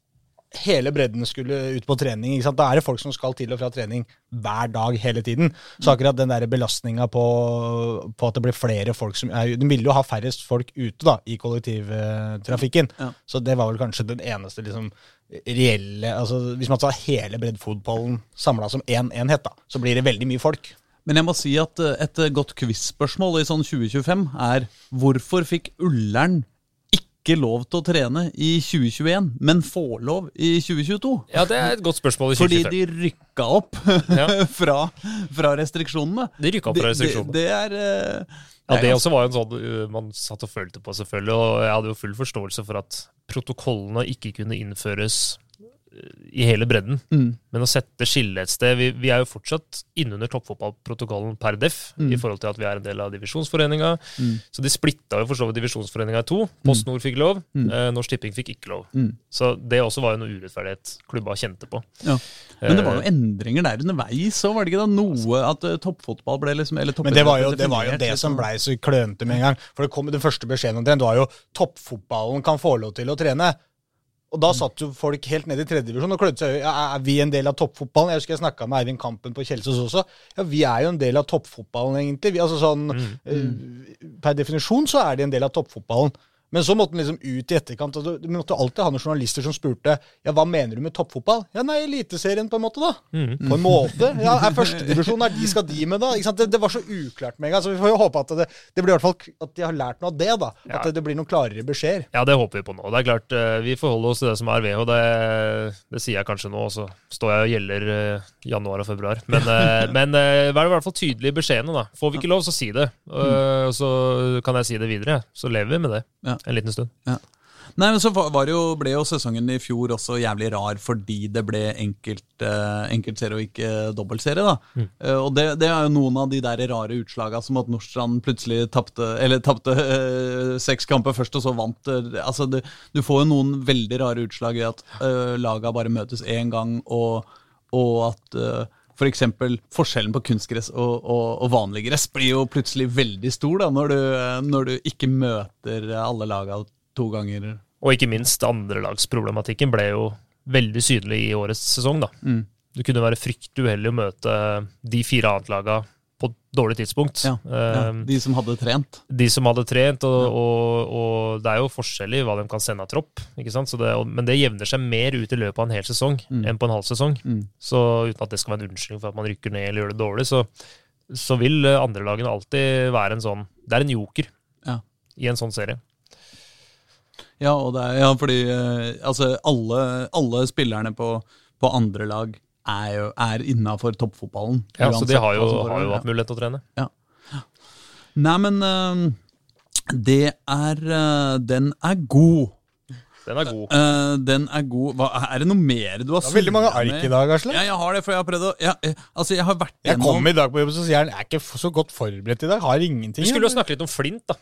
hele bredden skulle ut på trening, da er det folk som skal til og fra trening hver dag hele tiden. Så akkurat den belastninga på, på at det blir flere folk som er, De ville jo ha færrest folk ute da, i kollektivtrafikken. Ja. Så det var vel kanskje den eneste liksom, reelle altså Hvis man tar hele breddfotballen samla som én en enhet, da, så blir det veldig mye folk. Men jeg må si at eh, et godt quiz-spørsmål i sånn 2025 er hvorfor fikk Ullern ikke lov til å trene i 2021, men får lov i 2022? Ja, det er et godt spørsmål i Fordi de rykka opp [LAUGHS] fra, fra restriksjonene. De rykka opp fra restriksjonene. Det, det er eh, Ja, det er også var en sånn uh, man satt og følte på, selvfølgelig. Og jeg hadde jo full forståelse for at protokollene ikke kunne innføres i hele bredden. Mm. Men å sette skillet et sted Vi, vi er jo fortsatt innunder toppfotballprotokollen per def, Mm. i forhold til at vi er en del av divisjonsforeninga. Mm. Så de splitta jo for så vidt divisjonsforeninga i to. Post Nord fikk lov, Mm. eh, Norsk Tipping fikk ikke lov. Mm. Så det også var jo noe urettferdighet klubba kjente på. Ja. Men det var jo Eh, endringer der underveis òg, var det ikke da? Noe at eh, toppfotball ble liksom eller Men det var jo det, var jo det som liksom. blei så klønete med en gang. For det kom, Den første beskjeden det var jo toppfotballen kan få lov til å trene. Og da satt jo folk helt ned i tredjedivisjon og klødde seg i Er vi en del av toppfotballen? Jeg husker jeg snakka med Eivind Kampen på Kjelsås også. Ja, vi er jo en del av toppfotballen, egentlig. Vi, altså sånn, Mm. eh, Per definisjon så er de en del av toppfotballen. Men så måtte han liksom ut i etterkant. og Du måtte alltid ha noen journalister som spurte ja, hva mener du med toppfotball. Ja, nei, Eliteserien, på en måte, da. mm. På en måte. Ja, er førstedivisjon, er de skal de med, da? Ikke sant? Det, det var så uklart med en gang. Så vi får jo håpe at det, det blir i hvert fall at de har lært noe av det, da. At Ja. det, det blir noen klarere beskjeder. Ja, det håper vi på nå. Det er klart, eh, Vi forholder oss til det som er og det, det sier jeg kanskje nå, og så står jeg og gjelder eh, januar og februar. Men, eh, [LAUGHS] men vær i hvert fall tydelig i beskjedene. da. Får vi ikke lov, så si det. Eh, så kan jeg si det videre. Så lever vi med det Ja. En liten stund. Nei, men så jo, ble jo sesongen i fjor også jævlig rar fordi det ble enkelt, eh, enkeltserie og ikke dobbeltserie. da. Eh, og det, det er jo noen av de der rare utslaga som at Nordstrand plutselig tapte eh, seks kamper først, og så vant. eh, altså det, Du får jo noen veldig rare utslag i at eh, laga bare møtes én gang, og, og at eh, for eksempel, forskjellen på kunstgress og, og, og vanlig gress blir jo plutselig veldig stor da, når du, når du ikke møter alle laga to ganger. Og ikke minst andrelagsproblematikken ble jo veldig synlig i årets sesong. da. Mm. Du kunne være fryktelig uheldig å møte de fire annetlaga på et dårlig tidspunkt. Ja, ja, Eh, de som hadde trent. De som hadde trent, og, og, og det er jo forskjell i hva de kan sende av tropp. ikke sant? Så det, men det jevner seg mer ut i løpet av en hel sesong enn på en halv sesong. Mm. Så uten at det skal være en unnskyldning for at man rykker ned eller gjør det dårlig, så, så vil eh, andrelagene alltid være en sånn Det er en joker Ja. i en sånn serie. Ja, og det er, ja fordi eh, altså, alle, alle spillerne på, på andre lag er jo er innafor toppfotballen. Ja, så de har jo, har jo hatt mulighet til å trene. Ja. Nei, men eh, det er eh, Den er god. Den er god. Uh, den er god. Hva, er det noe mer du har Det er veldig mange ark i dag, Asle. Ja, jeg har det, for jeg har prøvd å ja, eh, Altså, jeg har vært Jeg gjennom kom i dag på jobb, så sier han jeg er ikke så godt forberedt i dag. Har ingenting. Vi skulle jo snakke litt om Flint, da.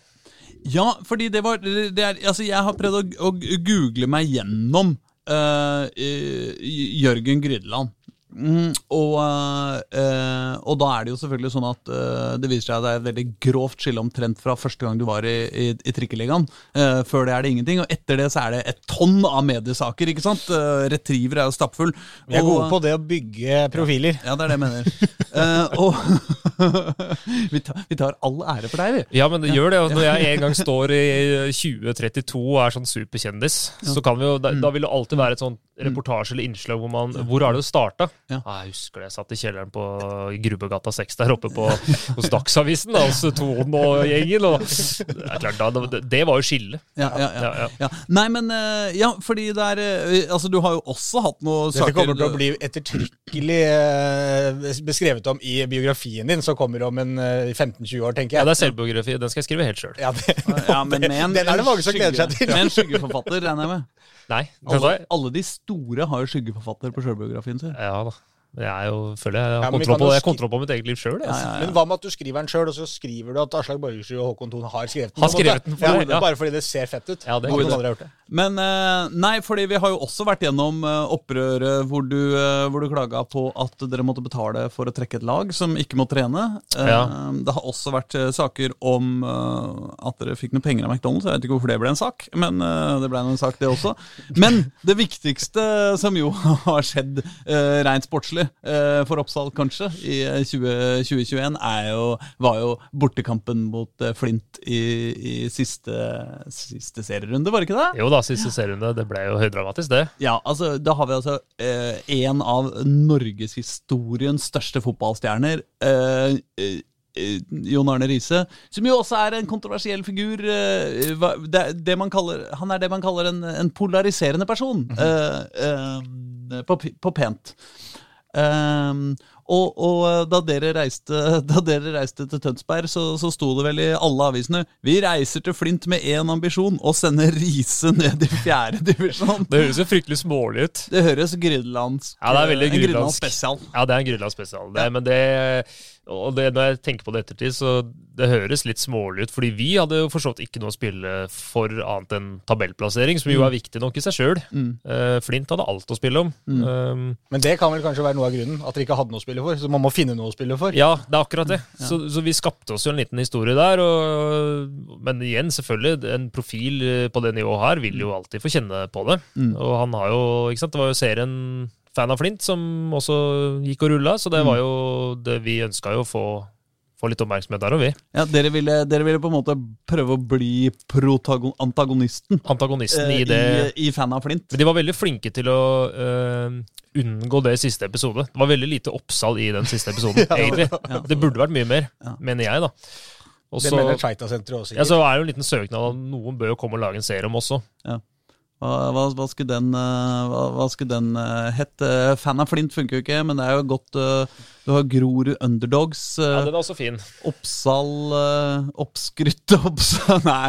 Ja, fordi det var det er, Altså, jeg har prøvd å, å google meg gjennom eh, Jørgen Grydeland. Mm, og, eh, og da er det jo selvfølgelig sånn at eh, det viser seg at det er et veldig grovt skille omtrent fra første gang du var i, i, i trikkeligaen. Eh, før det er det ingenting, og etter det så er det et tonn av mediesaker. ikke sant? Uh, Retriever er jo stappfull. Vi er gode på det å bygge profiler. Ja, det er det jeg mener. uh, og [LAUGHS] vi, tar, vi tar all ære for deg, vi. Ja, men det gjør det. Når jeg en gang står i 2032 og er sånn superkjendis, så kan vi jo, da, da vil det alltid være et sånt reportasje eller innslag hvor man Hvor er det starta? Ja. Ah, jeg husker det. Jeg satt i kjelleren på Grubbegata 6 der oppe på, hos Dagsavisen, da, hos Ton og gjengen. Og det, er klart, da, det, det var jo skille. Ja, ja, ja. Ja, ja. ja. Nei, men eh, Ja, fordi det er eh, Altså, du har jo også hatt noe Dette Det kommer til å bli ettertrykkelig eh, beskrevet om i biografien din, som kommer om en eh, 15-20 år, tenker jeg. Ja, det er selvbiografi. Den skal jeg skrive helt sjøl. Ja, det, ja, men med [LAUGHS] en, den er det mange som gleder seg til. Med en skyggeforfatter, regner jeg med. Nei. Alle, alle de store har jo skyggeforfatter på sjølbiografien sin. Ja da. Jeg er jo, føler jeg har Ja, kontroll, på, jeg skri- kontroll på mitt eget liv sjøl. Ja, ja, ja. Men hva med at du skriver den sjøl, og så skriver du at Aslak Borgersrud og Håkon Thon har skrevet den? Har skrevet den for det, ja. Bare fordi det ser fett ut. Ja, det er noen har gjort det. Men eh, nei, fordi vi har jo også vært gjennom eh, opprøret hvor du, eh, hvor du klaga på at dere måtte betale for å trekke et lag som ikke må trene. Ja. Det har også vært saker om at dere fikk noen penger av McDonald's. Jeg vet ikke hvorfor det ble en sak, men det ble en sak, det også. Men det viktigste som jo [LAUGHS] har skjedd uh, rent sportslig for Oppsal, kanskje, i eh, 20, 2021, er jo, var jo bortekampen mot eh, Flint i, i siste, siste serierunde, var det ikke det? Jo da, siste serierunde. Det ble jo høydramatisk, det. Ja, altså, da har vi altså eh, en av norgeshistoriens største fotballstjerner. Eh, eh, eh, Jon Arne Riise, som jo også er en kontroversiell figur. eh, det, det man kaller, han er det man kaller en, en polariserende person, eh, eh, på, på pent. Um, og, og da, dere reiste, [LAUGHS] da dere reiste til Tønsberg, så, så sto det vel i alle avisene Vi reiser til Flint med én ambisjon, å sende Riise ned i fjerde [LAUGHS] divisjon. Det høres jo fryktelig smålig ut. Det høres grydlandsk Ja, det er veldig en Grydland spesial. Ja, det er en Grønland spesial. Det, Men det, og det, når jeg tenker på det ettertid, så det høres litt smålig ut. Fordi vi hadde jo forstått ikke noe å spille for annet enn tabellplassering, som jo er viktig nok i seg sjøl. Flint hadde alt å spille om. Um, Men det kan vel kanskje være noe av grunnen? At dere ikke hadde noe å spille for? Så man må finne noe å spille for? ja, det er akkurat det. Så, så vi skapte oss jo en liten historie der. Og, men igjen, selvfølgelig, en profil på det nivået her vil jo alltid få kjenne på det. Og han har jo, ikke sant, det var jo serien fan av Flint som også gikk og rulla, så det var jo det vi ønska jo å få, få litt oppmerksomhet der, og vi. Ja, dere ville, dere ville på en måte prøve å bli antagonisten Antagonisten eh, i det i, i Fan av Flint. Men de var veldig flinke til å øh, unngå det i siste episode. Det var veldig lite oppsal i den siste episoden, [LAUGHS] egentlig. Det burde vært mye mer, mener jeg, da. Også, Det mener Tveita-senteret også. ja, så er det jo en liten søknad at noen bør jo komme og lage en serie om også. Hva, hva, hva skulle den, eh, hva, hva skulle den eh, hett? Eh, Fan av Flint funker jo ikke, men det er jo godt Du har Grorud Underdogs. Ja, den er også fin. Oppsal uh, Oppskrytte [LAUGHS] Oppsal Nei,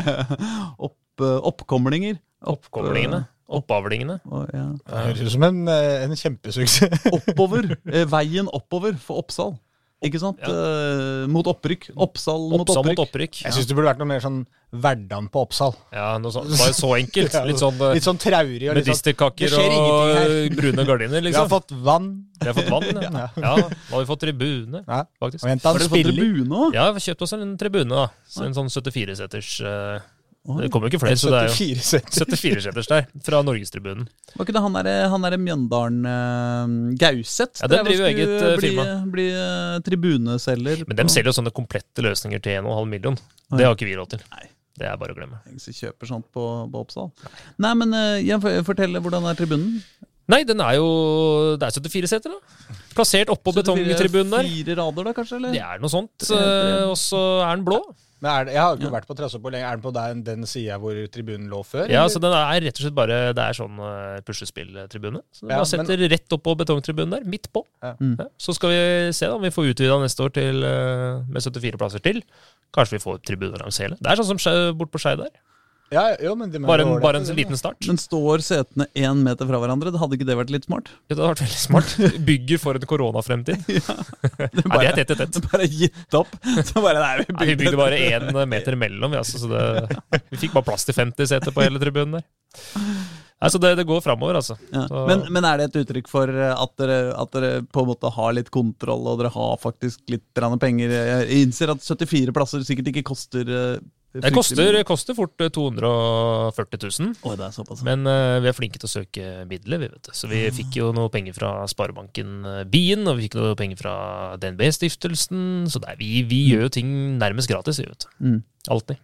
opp, oppkomlinger. Oppkomlingene. Oppavlingene. Å, ja. Det høres ut som en, en kjempesuksess. Oppover. Veien oppover for Oppsal. Ikke sant? Eh, mot opprykk. Oppsal mot Oppsal opprykk. mot opprykk. Jeg syns det burde vært noe mer sånn Verdal på Oppsal. Ja, noe sånt. Bare så enkelt. [LAUGHS] Litt sånn eh, Litt sånn traurig. og litt sånn, medisterkaker og brune gardiner, liksom. [LAUGHS] Vi har liksom. fått vann. Vi har fått vann, ja. [LAUGHS] ja. Nå har vi fått tribune, Ja. faktisk. Og Har du dere fått tribune òg? Ja, vi har kjøpt oss en tribune, da. Så en sånn 74-seters uh, Det kommer jo ikke flere, så det er jo 74 setter. 74-seters der. Fra Norgestribunen. Var ikke det han derre der Mjøndalen uh, Gauseth? Ja, den driver jo eget, uh, bli, firma. Bli eh, tribuneselger. Men dem selger jo sånne komplette løsninger til 1,5 million. Oi. Det har ikke vi råd til. Nei. Det er bare å glemme. Ingen som kjøper sånt på, på Oppsal. Nei, men uh, fortell, hvordan er tribunen? Nei, den er jo Det er 74 seter, da. Plassert oppå betongtribunen der. Fire rader, da, kanskje? eller? Det er noe sånt. Eh, Og så er den blå. Men er det, jeg har ikke Ja. vært på Trassoppå lenge. Er den på den, den sida hvor tribunen lå før? Ja, eller? så Den er rett og slett bare Det er sånn uh, puslespilltribune. Så Ja, bare setter rett oppå betongtribunen der, midt på. Ja. Mm. Ja, så skal vi se da om vi får utvida neste år til, uh, med 74 plasser til. Kanskje vi får tribuner langs hele. Det er sånn som bort på Skei der. Ja, jo, men det Bare en, bare en liten start. Men står setene én meter fra hverandre? Det Hadde ikke det vært litt smart? Ja, det hadde vært veldig smart. [LAUGHS] Bygger for en koronafremtid. Det Nei, [LAUGHS] det er tett i tett. [LAUGHS] Bare gitt opp. Så bare, nei, vi Nei, vi bygde bare én meter imellom, vi, altså, så det, vi fikk bare plass til 50 seter på hele tribunen der. Nei, så det, det går framover, altså. Ja. Men, men er det et uttrykk for eh, at dere, at dere på en måte har litt kontroll, og dere har faktisk litt penger? Jeg innser at 74 plasser sikkert ikke koster eh, Det koster, koster fort eh, 240 000. Oi, det er såpass. Men uh, vi er flinke til å søke midler, vi, vet. Så vi fikk jo noe penger fra Sparebanken eh, Bien, og vi fikk noe penger fra DNB-stiftelsen. Så det er, vi, vi gjør jo ting nærmest gratis, vi, vet du. Mm. Alltid.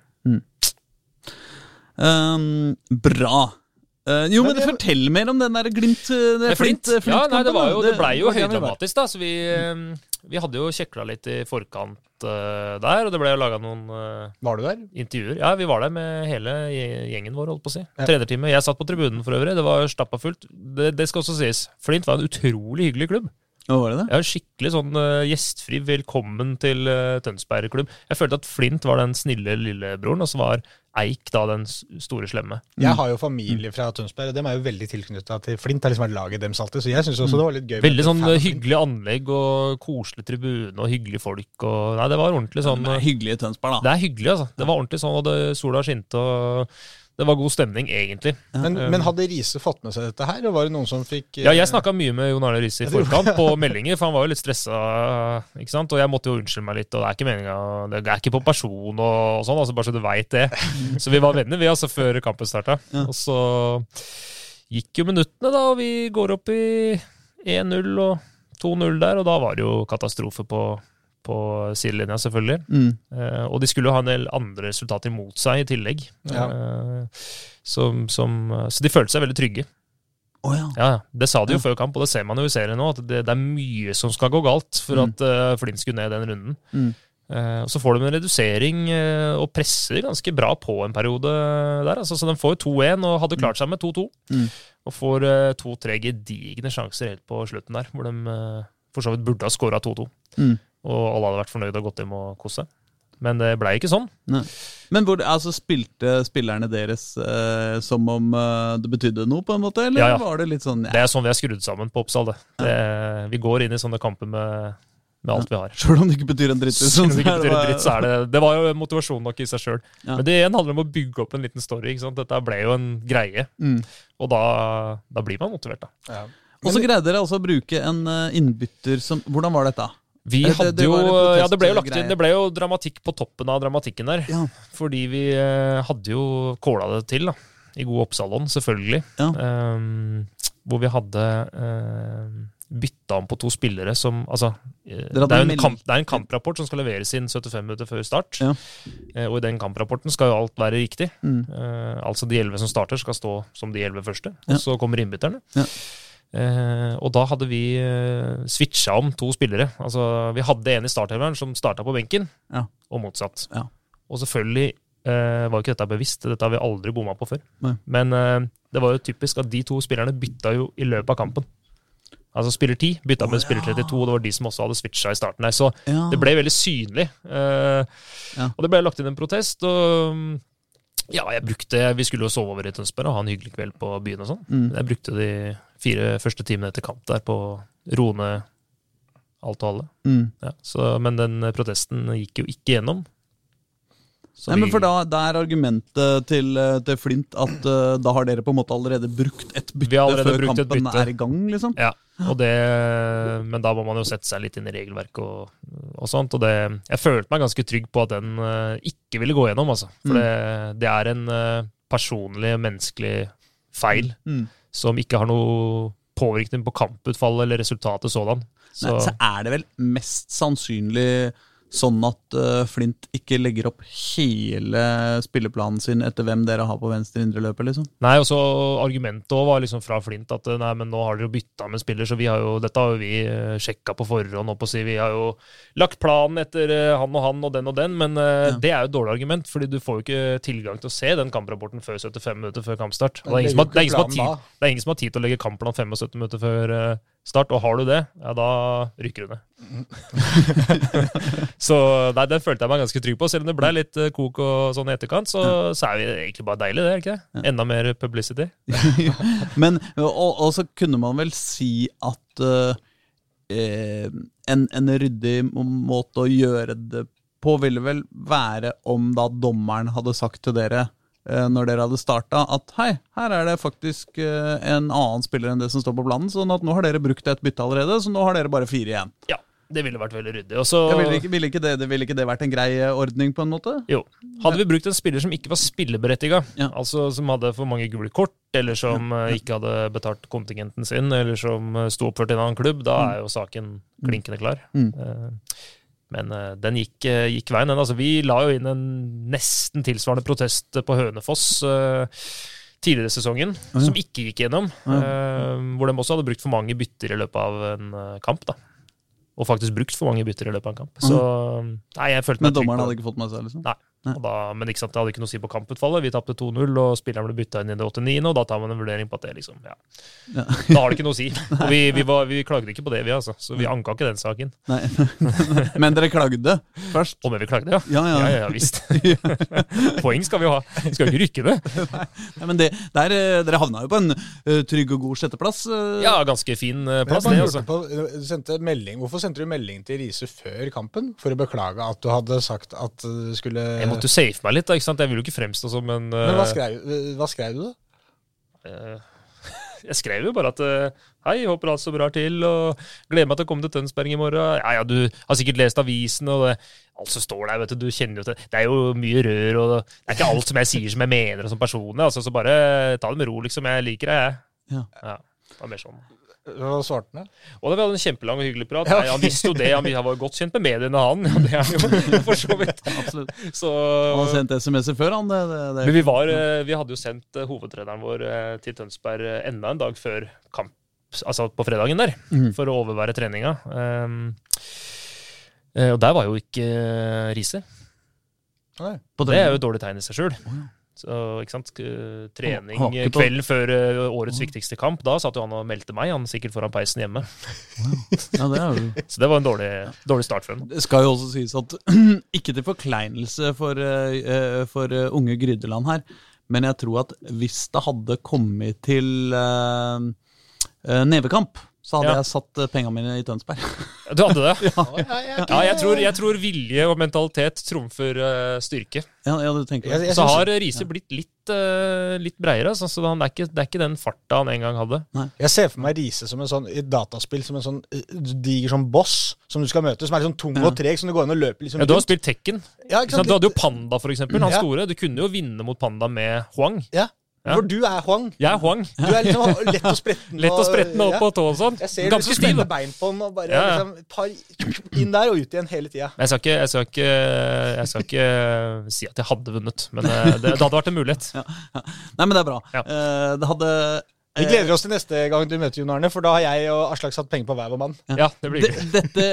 Um, bra. Uh, jo, men, jeg- fortell mer om den der Glimt eh, Det flint, flint. eh, Ja, nei, det, var jo, det blei jo det høydramatisk, da. Så vi, eh, vi hadde jo kjekla litt i forkant uh, der, og det ble jo laga noen uh, Var du der? intervjuer. Ja, vi var der med hele gjengen vår, holdt på å si. Ja. Trenerteamet. Jeg satt på tribunen for øvrig. Det var stappa fullt. Det, det skal også sies. Flint var en utrolig hyggelig klubb. Var det det? Jeg skikkelig sånn uh, gjestfri velkommen til uh, Tønsberg klubb. Jeg følte at Flint var den snille lillebroren, og så var Eik da den store slemme. Jeg har jo familie fra Tønsberg, og dem er jo veldig tilknytta til Flint. Har liksom vært laget deres alltid, så jeg syns også det var litt gøy. Veldig sånn eh, hyggelig anlegg og koselig tribune og hyggelige folk. Og, nei, det var ordentlig sånn Det er hyggelig i Tønsberg, da. Det er hyggelig, altså. Det var ordentlig sånn, og det, sola skinte, og det var god stemning, egentlig. Men, men hadde Riise fått med seg dette her, og var det noen som fikk eh, Ja, jeg snakka mye med Jon Arne Riise i forkant på meldinger, for han var jo litt stressa. Ikke sant? Og jeg måtte jo unnskylde meg litt, og det er ikke meninga Det er ikke på person og, og sånn, altså bare så du veit det. [LAUGHS] Så vi var venner, vi, altså, før kampen starta. Ja. Og så gikk jo minuttene, da, og vi går opp i 1-0 og 2-0 der, og da var det jo katastrofe på, på sidelinja, selvfølgelig. Mm. Uh, og de skulle jo ha en del andre resultater imot seg i tillegg. Ja. Uh, som, som, så de følte seg veldig trygge. Oh, ja. Ja, ja. Det sa de jo Ja. før kamp, og det ser man jo i serien nå, at det, det er mye som skal gå galt for Mm. at uh, Flint skulle ned den runden. Mm. Uh, og Så får de en redusering uh, og presser ganske bra på en periode der. Altså, så de får jo 2-1 og hadde klart seg med 2-2. Mm. Og får to-tre gedigne sjanser helt på slutten der, hvor de for så vidt burde ha skåra 2-2. Mm. Og alle hadde vært fornøyde og gått hjem og kost seg. Men det blei ikke sånn. Men hvor, altså, spilte spillerne deres eh, som om eh, det betydde noe, på en måte? Eller Ja, ja. var det litt sånn Det er sånn vi er skrudd sammen på Oppsal. Det. Det, vi går inn i sånne kamper med, med alt vi har. Sjøl om det ikke betyr en dritt? Selv om det ikke betyr en dritt, så er det Det var jo motivasjon nok i seg sjøl. Ja. Men det igjen handler om å bygge opp en liten story. ikke sant? Dette ble jo en greie. Mm. Og da, da blir man motivert, da. Ja. Og så greide dere altså å bruke en eh, innbytter som Hvordan var dette? Vi Det- det- hadde det jo var Ja, det ble jo lagt inn Det ble jo dramatikk på toppen av dramatikken der. Ja. Fordi vi eh, hadde jo kåla det til, da. I god Oppsalon, selvfølgelig. Ja. Um, hvor vi hadde uh, bytta om på to spillere som Altså, eh, det er, en kamp, det er en kamprapport som skal leveres inn 75 minutter før start. Ja. Eh, og i den kamprapporten skal jo alt være riktig. Mm. Uh, altså de elleve som starter, skal stå som de elleve første. Og så kommer innbytterne. Ja. Eh, og da hadde vi eh, switcha om to spillere. Altså, vi hadde en i startelveren som starta på benken, Ja. og motsatt. Ja. Og selvfølgelig eh, var ikke dette bevisst, dette har vi aldri bomma på før. Nei. Men eh, det var jo typisk at de to spillerne bytta jo i løpet av kampen. Altså spiller 10 bytta med spiller ja. 32, og det var de som også hadde switcha i starten der. Så det ble veldig synlig. Eh, Ja. Og det ble lagt inn en protest. Og, Ja, jeg brukte, Vi skulle jo sove over i Tønsberg og ha en hyggelig kveld på byen. og sånn. Mm. Jeg brukte de fire første timene etter kamp der på å roe ned alt og alle. Mm. Ja, så, men den protesten gikk jo ikke gjennom. Nei, men for da, da er argumentet til, eh, til Flint at uh, da har dere på en måte allerede brukt et bytte Vi har allerede før brukt kampen bytte. er i gang, liksom? Ja, og det, men da må man jo sette seg litt inn i regelverket og, og sånt. Og det, jeg følte meg ganske trygg på at den uh, ikke ville gå gjennom, altså. For Mm. det, det er en uh, personlig, menneskelig feil Mm. som ikke har noe påvirkning på kamputfallet eller resultatet sådan. Så, Nei, så er det vel mest sannsynlig sånn at eh, Flint ikke legger opp hele spilleplanen sin etter hvem dere har på venstre-indre-løpet, liksom? Nei, og så Argumentet også var liksom fra Flint at nei, men nå har dere jo bytta med spiller, så vi har jo, dette har jo vi eh, sjekka på forhånd. opp og si, Vi har jo lagt planen etter eh, han og han og den og den, men eh, Ja. det er jo et dårlig argument, fordi du får jo ikke tilgang til å se den kamprapporten før 75 minutter før kampstart. Det, er det, er tid, det er ingen som har tid til å legge kampplan 75 minutter før eh, start, og har du det, ja, da rykker du ned. [LAUGHS] [LAUGHS] så nei, den følte jeg meg ganske trygg på. Selv om det ble litt eh, kok og sånn i etterkant, så, så er vi egentlig bare deilig, det, det ikke det? Enda mer publicity. [LAUGHS] Men, og, og så kunne man vel si at eh, en, en ryddig måte å gjøre det på ville vel være om da dommeren hadde sagt til dere når dere hadde starta, at hei, her er det faktisk eh, en annen spiller enn det som står på planen, sånn at nå har dere brukt et bytte allerede, så nå har dere bare fire igjen. Ja, det ville vært veldig ryddig. Også... Ja, ville, ikke, ville, ikke det, ville ikke det vært en grei eh, ordning, på en måte? jo, hadde vi brukt en spiller som ikke var spilleberettiga, Ja. altså som hadde for mange gule kort, eller som ja. ikke hadde betalt kontingenten sin, eller som eh, sto oppført i en annen klubb, da er jo saken klinkende klar. Mm. Men eh, den gikk, eh, gikk veien, den. Altså, vi la jo inn en nesten tilsvarende protest på Hønefoss uh, tidligere i sesongen, ja. som ikke gikk gjennom. eh, hvor de også hadde brukt for mange bytter i løpet av en kamp. da. Og faktisk brukt for mange bytter i løpet av en kamp. Så nei, jeg følte meg Men dommeren hadde ikke fått med seg, liksom? Nei. Da, men ikke sant, det hadde ikke noe å si på kamputfallet. Vi tapte 2-0, og spilleren ble bytta inn i det 89., og da tar man en vurdering på at det liksom, ja. Ja. Da har det ikke noe å si. [LAUGHS] Og vi, vi, var, vi klagde ikke på det, vi, altså. Så vi anka ikke den saken. Nei. [LAUGHS] Men dere klagde først? Om vi klagde, ja. Ja, ja. Ja, ja, ja visst. [LAUGHS] Poeng skal vi ha. Vi skal jo ikke rykke det. Nei, men det, der, eh, dere havna jo på en eh, trygg og god sjetteplass. eh. Ja, ganske fin plass, det, altså. på, du sendte melding. Hvorfor sendte du melding til Riise før kampen? For å beklage at du hadde sagt at du skulle Jeg måtte jo safe meg litt, da, ikke sant. Jeg vil jo ikke fremstå som en Men hva eh, skrev, hva skrev du, da? Uh, [LAUGHS] Jeg skrev jo bare at eh, hei, håper alt står bra til, og gleder meg til å komme til Tønsberg i morgen. Ja, ja, du har sikkert lest avisen, og det, alt som står der, vet du, du kjenner jo til Det er jo mye rør, og det er ikke alt som jeg sier som jeg mener som person. altså, så bare ta det med ro, liksom. Jeg liker deg, jeg. Ja. Ja, det var mer sånn. Hva svarte han? Og da vi hadde en kjempelang og hyggelig prat. Ja, Nei, han visste jo det, han, han var godt kjent med mediene, han. [LAUGHS] Ja, det er jo for så vidt. [LAUGHS] Absolutt. Så Han har sendt SMS-er før, han. Det, det, det. Men vi, var, eh, vi hadde jo sendt eh, hovedtreneren vår eh, til Tønsberg eh, enda en dag før kamp, altså på fredagen der, mm. for å overvære treninga. Um, eh, og der var jo ikke eh, Riise. Det er jo et dårlig tegn i seg sjøl. Så, ikke sant? Trening eh, på- kvelden før eh, årets viktigste kamp. Da satt jo han og meldte meg, han sikkert foran peisen hjemme. ja, det er jo [LAUGHS] Så det var en dårlig, dårlig start for ham. Det skal jo også sies at [CLEARS THROAT] Ikke til forkleinelse for, eh, for unge Grydeland her, men jeg tror at hvis det hadde kommet til nevekamp, så hadde Ja. jeg satt eh, pengene mine i Tønsberg. [LAUGHS] Du hadde det? [LAUGHS] Ja, jeg, Ja, jeg tror, jeg tror vilje og mentalitet trumfer eh, styrke. Ja, ja, du tenker Jeg- jeg Så har Riise blitt litt, eh, litt breiere. Altså, så han, det, er ikke, det er ikke den farta han en gang hadde. Jeg ser for meg Riise som en sånn, i dataspill som en sånn eh, diger sånn boss som du skal møte, som er sånn tung og treg, som du går inn og løper liksom Ja, du har spilt Tekken. Ja? Du hadde jo Panda, for eksempel. Han Ja. store. Du kunne jo vinne mot Panda med Huang. Ja, Ja. For du er Huang. Jeg er Huang. Du er liksom [LAUGHS] lett og spretten. Lett og spretten opp ja. på tå og sånn. Jeg ser du Ganske liksom stiv. bein på den og bare Ja, ja. liksom, tar inn der og ut igjen hele tida. Jeg jeg, jeg skal ikke si at jeg hadde vunnet, men eh, det, det hadde vært en mulighet. [LAUGHS] Nei, men det er bra. Ja. Eh, det hadde Vi gleder oss til neste gang du møter Jon Arne, for da har jeg og Aslak satt penger på hver vår mann. Ja, det blir De, dette,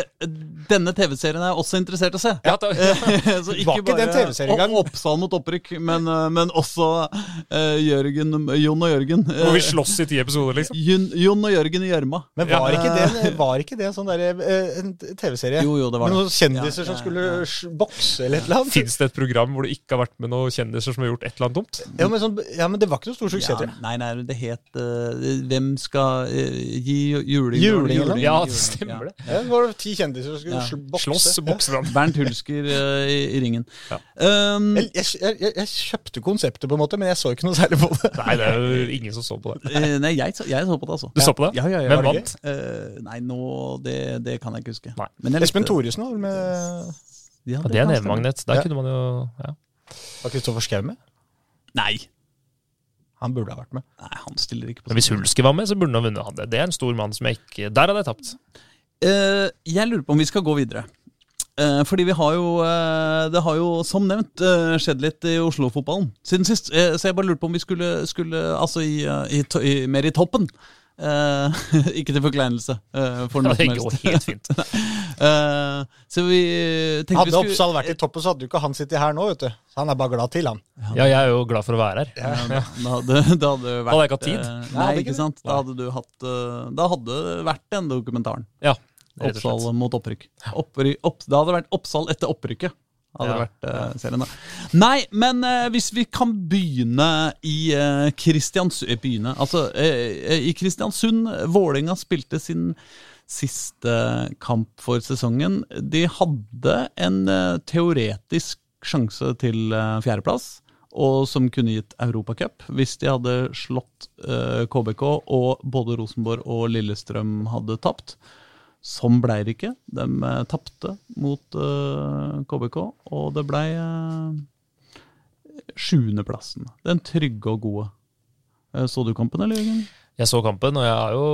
denne TV-serien er jeg også interessert i å se. Ja, da, [LAUGHS] så Det var ikke den TV-serien engang. Oppsal mot opprykk, men, eh, men også uh, Jørgen, Jon og Jørgen. Hvor vi Eh, slåss i ti episoder, liksom. Jon, Jon og Jørgen i gjørma. Men var, ikke det, var ikke det en sånn der, eh, en TV-serie? Jo, jo, det var Med det. noen kjendiser Ja, som ja, skulle bokse eller et eller annet? Fins det et program hvor det ikke har vært med noen kjendiser som har gjort et eller annet dumt? Ja, men, sånn, ja, men det var ikke noe stor suksess, Ja, tror jeg. nei, nei, det het eh, Hvem skal eh, gi juling? Juling, juling Ja, det stemmer det. Ja, det var ti kjendiser som skulle Ja. bokse. Slåss, Ja. bokse. Bernt Hulsker eh, i, i ringen. Ja. Um, Jeg, jeg, jeg, jeg kjøpte konseptet, på en måte, men jeg så ikke noe særlig på det. Nei, det er jo ingen som så på det. eh, nei, jeg, så- jeg så på det, altså. Du så på det? Ja, ja, ja. Hvem vant? Eh, nei, nå det, det kan jeg ikke huske. Nei. Men jeg Espen Thoresen var vel med Ja, Ja, det er en nevemagnet. Der Ja. kunne man jo ja. Var Kristoffer Schou med? Nei. Han burde ha vært med. Nei, han stiller ikke på Men hvis Hulsker var med, så burde han ha vunnet. han det. Er en stor mann som jeg ikke Der hadde jeg tapt. Uh, jeg lurer på om vi skal gå videre. Uh, fordi vi har jo uh, Det har jo som nevnt skjedd litt i Oslo-fotballen siden sist. Så jeg bare lurte på om vi skulle, skulle Altså i, i, i, mer i toppen. Eh, [LAUGHS] ikke til forkleinelse Uh, for noe det går helt fint. [LAUGHS] uh, så vi tenkte vi Hadde skulle Oppsal vært i toppen, så hadde jo ikke han sittet her nå, vet du. Så han er bare glad til, han. Ja, jeg er jo glad for å være her. Ja, da, da hadde, da hadde vært Hadde jeg ikke hatt tid? Nei, Nei, ikke sant. Da hadde du hatt Da hadde det vært den dokumentaren. Ja, Oppsal mot opprykk. Oppry, opp, det hadde vært Oppsal etter opprykket. Hadde Ja, vært uh, serien da. Nei, men uh, hvis vi kan begynne i uh, Kristiansund begynne, altså, eh, I Kristiansund, Vålinga spilte sin siste kamp for sesongen. De hadde en eh, teoretisk sjanse til fjerdeplass. Og som kunne gitt Europacup hvis de hadde slått eh, KBK og både Rosenborg og Lillestrøm hadde tapt. Sånn blei det ikke. De uh, tapte mot eh, KBK, og det blei uh, sjuendeplassen. Den trygge og gode. Eh, så du kampen, eller, Jørgen? Jeg så kampen, og jeg har jo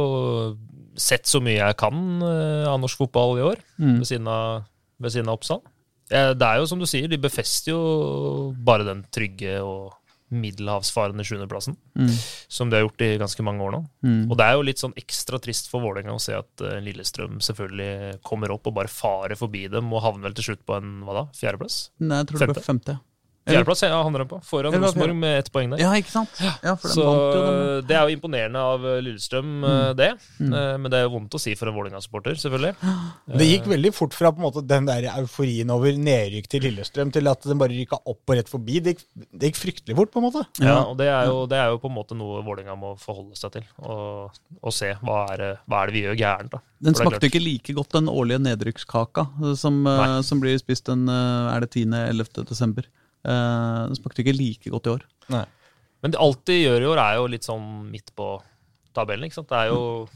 sett så mye jeg kan eh, av norsk fotball i år, Mm. ved siden av, ved siden av Oppsal. Eh, Det er jo som du sier, de befester jo bare den trygge og middelhavsfarende sjuendeplassen, Mm. som de har gjort i ganske mange år nå. Mm. Og det er jo litt sånn ekstra trist for Vålerenga å se at eh, Lillestrøm selvfølgelig kommer opp og bare farer forbi dem, og havner vel til slutt på en hva da, fjerdeplass? Nei, jeg tror det ble femte. Fjerdeplass ja, havner de på, foran Rosenborg med ett poeng der. Ja, ikke sant? Ja, for Så vant jo det er jo imponerende av eh, Lillestrøm, mm. det. Mm. Eh, Men det er jo vondt å si for en Vålerenga-supporter, selvfølgelig. [GASPS] Det gikk veldig fort fra på en måte den der euforien over nedrykk til Lillestrøm til at den bare rykka opp og rett forbi. Det gikk, det gikk fryktelig fort, på en måte. Ja, og det er, jo, det er jo på en måte noe Vålerenga må forholde seg til, og, og se hva er, det- hva er det vi gjør gærent. da. Den smakte ikke like godt, den årlige nedrykkskaka eh, som, eh, som blir spist den eh, er det 10.-11. desember. Eh, Den smakte ikke like godt i år. Men alt de gjør i år, er jo litt sånn midt på tabellen. ikke sant? Det er jo,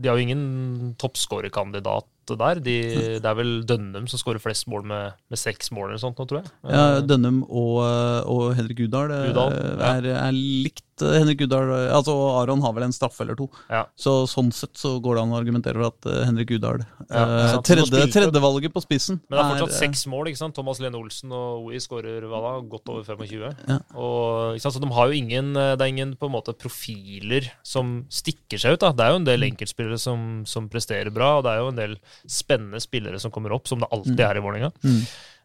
de har jo ingen toppskårerkandidat der. De, det er vel Dønnum som skårer flest mål med, med seks mål eller sånt nå, tror jeg. Ja, Dønnum og, og Henrik Udal eh, ja. er, er likt eh, Henrik Udal Altså Aron har vel en straffe eller to. Ja. Så sånn sett så går det an å argumentere for at eh, Henrik Udal Ja, tredje, Tredjevalget på spissen. Men det er fortsatt seks mål. ikke sant? Thomas Lene Olsen og OI skårer hva da? godt over 25. Ja. Og, ikke sant? Så de har jo ingen, det er ingen på en måte profiler som stikker seg ut. da. Det er jo en del enkeltspillere som, som presterer bra, og det er jo en del spennende spillere som kommer opp, som det alltid er i Vålerenga. Mm.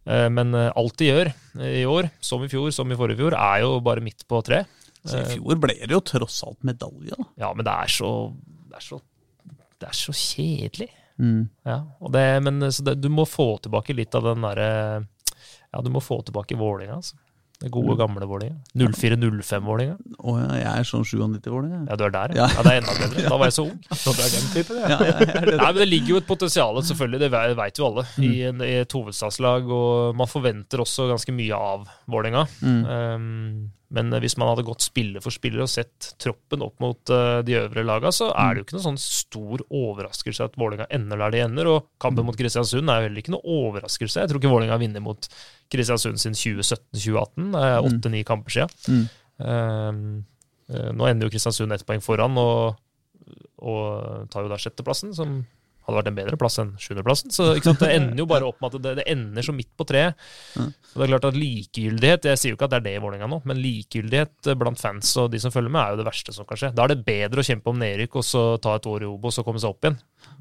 Eh, Men eh, alt de gjør eh, i år, som i fjor, som i forrige fjor, er jo bare midt på tre. Så I fjor ble det jo tross alt medalje, da. Ja, men det er så Det er så, det er så kjedelig. Mm. Ja, og det, men så det, du må få tilbake litt av den derre Ja, du må få tilbake Vålerenga, altså. Det gode, gamle Vålerenga. 04-05-Vålerenga. Oh, ja, jeg er sånn 97-åring, jeg. Ja, du er der, Ja. ja. Det er enda bedre. [LAUGHS] Da var jeg så ung. Så du er den typen, ja. [LAUGHS] Ja, ja det. Nei, men Det ligger jo et potensial, selvfølgelig, det ve- vet jo alle, Mm. i, en, i et hovedstadslag. Og man forventer også ganske mye av Vålerenga. Mm. Um, men hvis man hadde gått spiller for spiller og sett troppen opp mot uh, de øvre laga, så er det jo ikke noe sånn stor overraskelse at Vålerenga ender der de ender. Og kampen mot Kristiansund er jo heller ikke noe overraskelse. Jeg tror ikke Vålerenga vinner mot Kristiansund sin 2017-2018. Det er åtte-ni kamper siden. Mm. Um, uh, nå ender jo Kristiansund ett poeng foran og, og tar jo da sjetteplassen, som hadde vært en bedre plass enn sjuendeplassen. Så det ender jo bare opp med at det, det ender så midt på treet. Og det er klart at Likegyldighet Jeg sier jo ikke at det er det i Vålerenga nå, men likegyldighet blant fans og de som følger med, er jo det verste som kan skje. Da er det bedre å kjempe om nedrykk og så ta et år i Obos og komme seg opp igjen.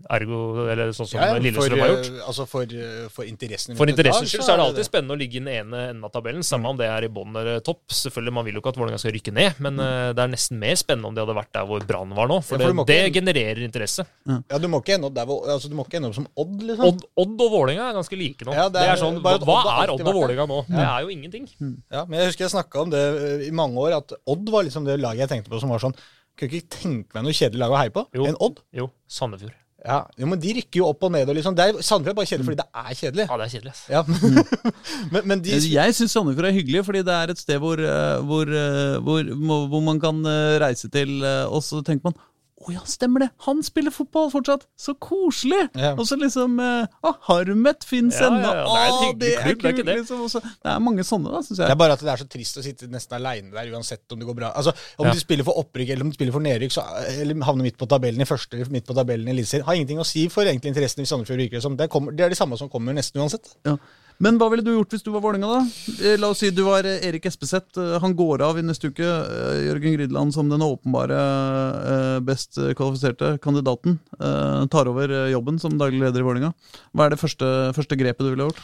Ergo, eller sånn som Ja, Lillestrøm har gjort. eh, altså for, eh, for interessen For interessen interessens skyld så er det alltid spennende å ligge i den ene enden av tabellen, samme om det er i bånn eller topp. Selvfølgelig, Man vil jo ikke at Vålerenga skal rykke ned, men mm. det er nesten mer spennende om de hadde vært der hvor Brann var nå. For, Ja, for det, ikke- det genererer interesse. Ja, du må ikke ende opp der hvor, altså, du må ikke ende opp som Odd, liksom. Odd, Odd og Vålerenga er ganske like nå. Ja, det, det er, er sånn, bare Hva har er Odd og Vålerenga nå? Det er jo ingenting. Ja, men jeg husker jeg snakka om det eh, i mange år, at Odd var liksom det laget jeg tenkte på som var sånn Kunne ikke tenke meg noe kjedelig lag å heie på enn Odd. Jo, Sandefjord. Ja, jo, Men de rykker jo opp og ned. og liksom, det er, Sandefjord er bare kjedelig fordi det er kjedelig. Ja, det er kjedelig. Ja. [LAUGHS] men, men de Jeg syns Sandefjord er hyggelig, fordi det er et sted hvor, eh, hvor, eh, hvor, hvor man kan eh, reise til, eh, og så tenker man å ja, stemmer det! Han spiller fotball fortsatt! Så koselig! Ja. Og så liksom eh, Å, Harmet fins Ja, ennå! ja, ja, det er en Å, hyggelig klubb, det er kult, det. Liksom. Også, det er mange sånne, da, syns Det er bare at det er så trist å sitte nesten aleine der, uansett om det går bra. Altså, Om Ja. du spiller for opprykk eller om du spiller for nedrykk, så, eller havner midt på tabellen i første eller midt på tabellen i Eliteserien, har ingenting å si for egentlig interessen i Sandefjord ryker. Det, kommer, det er de samme som kommer nesten uansett. Ja. Men hva ville du gjort hvis du var Vålerenga, da? Eh, La oss si du var eh, Erik Espeseth. Eh, Han går av i neste uke. Jørgen Grideland som den åpenbare best kvalifiserte kandidaten. Tar over jobben som daglig leder i Vålerenga. Hva er det første, første grepet du ville gjort?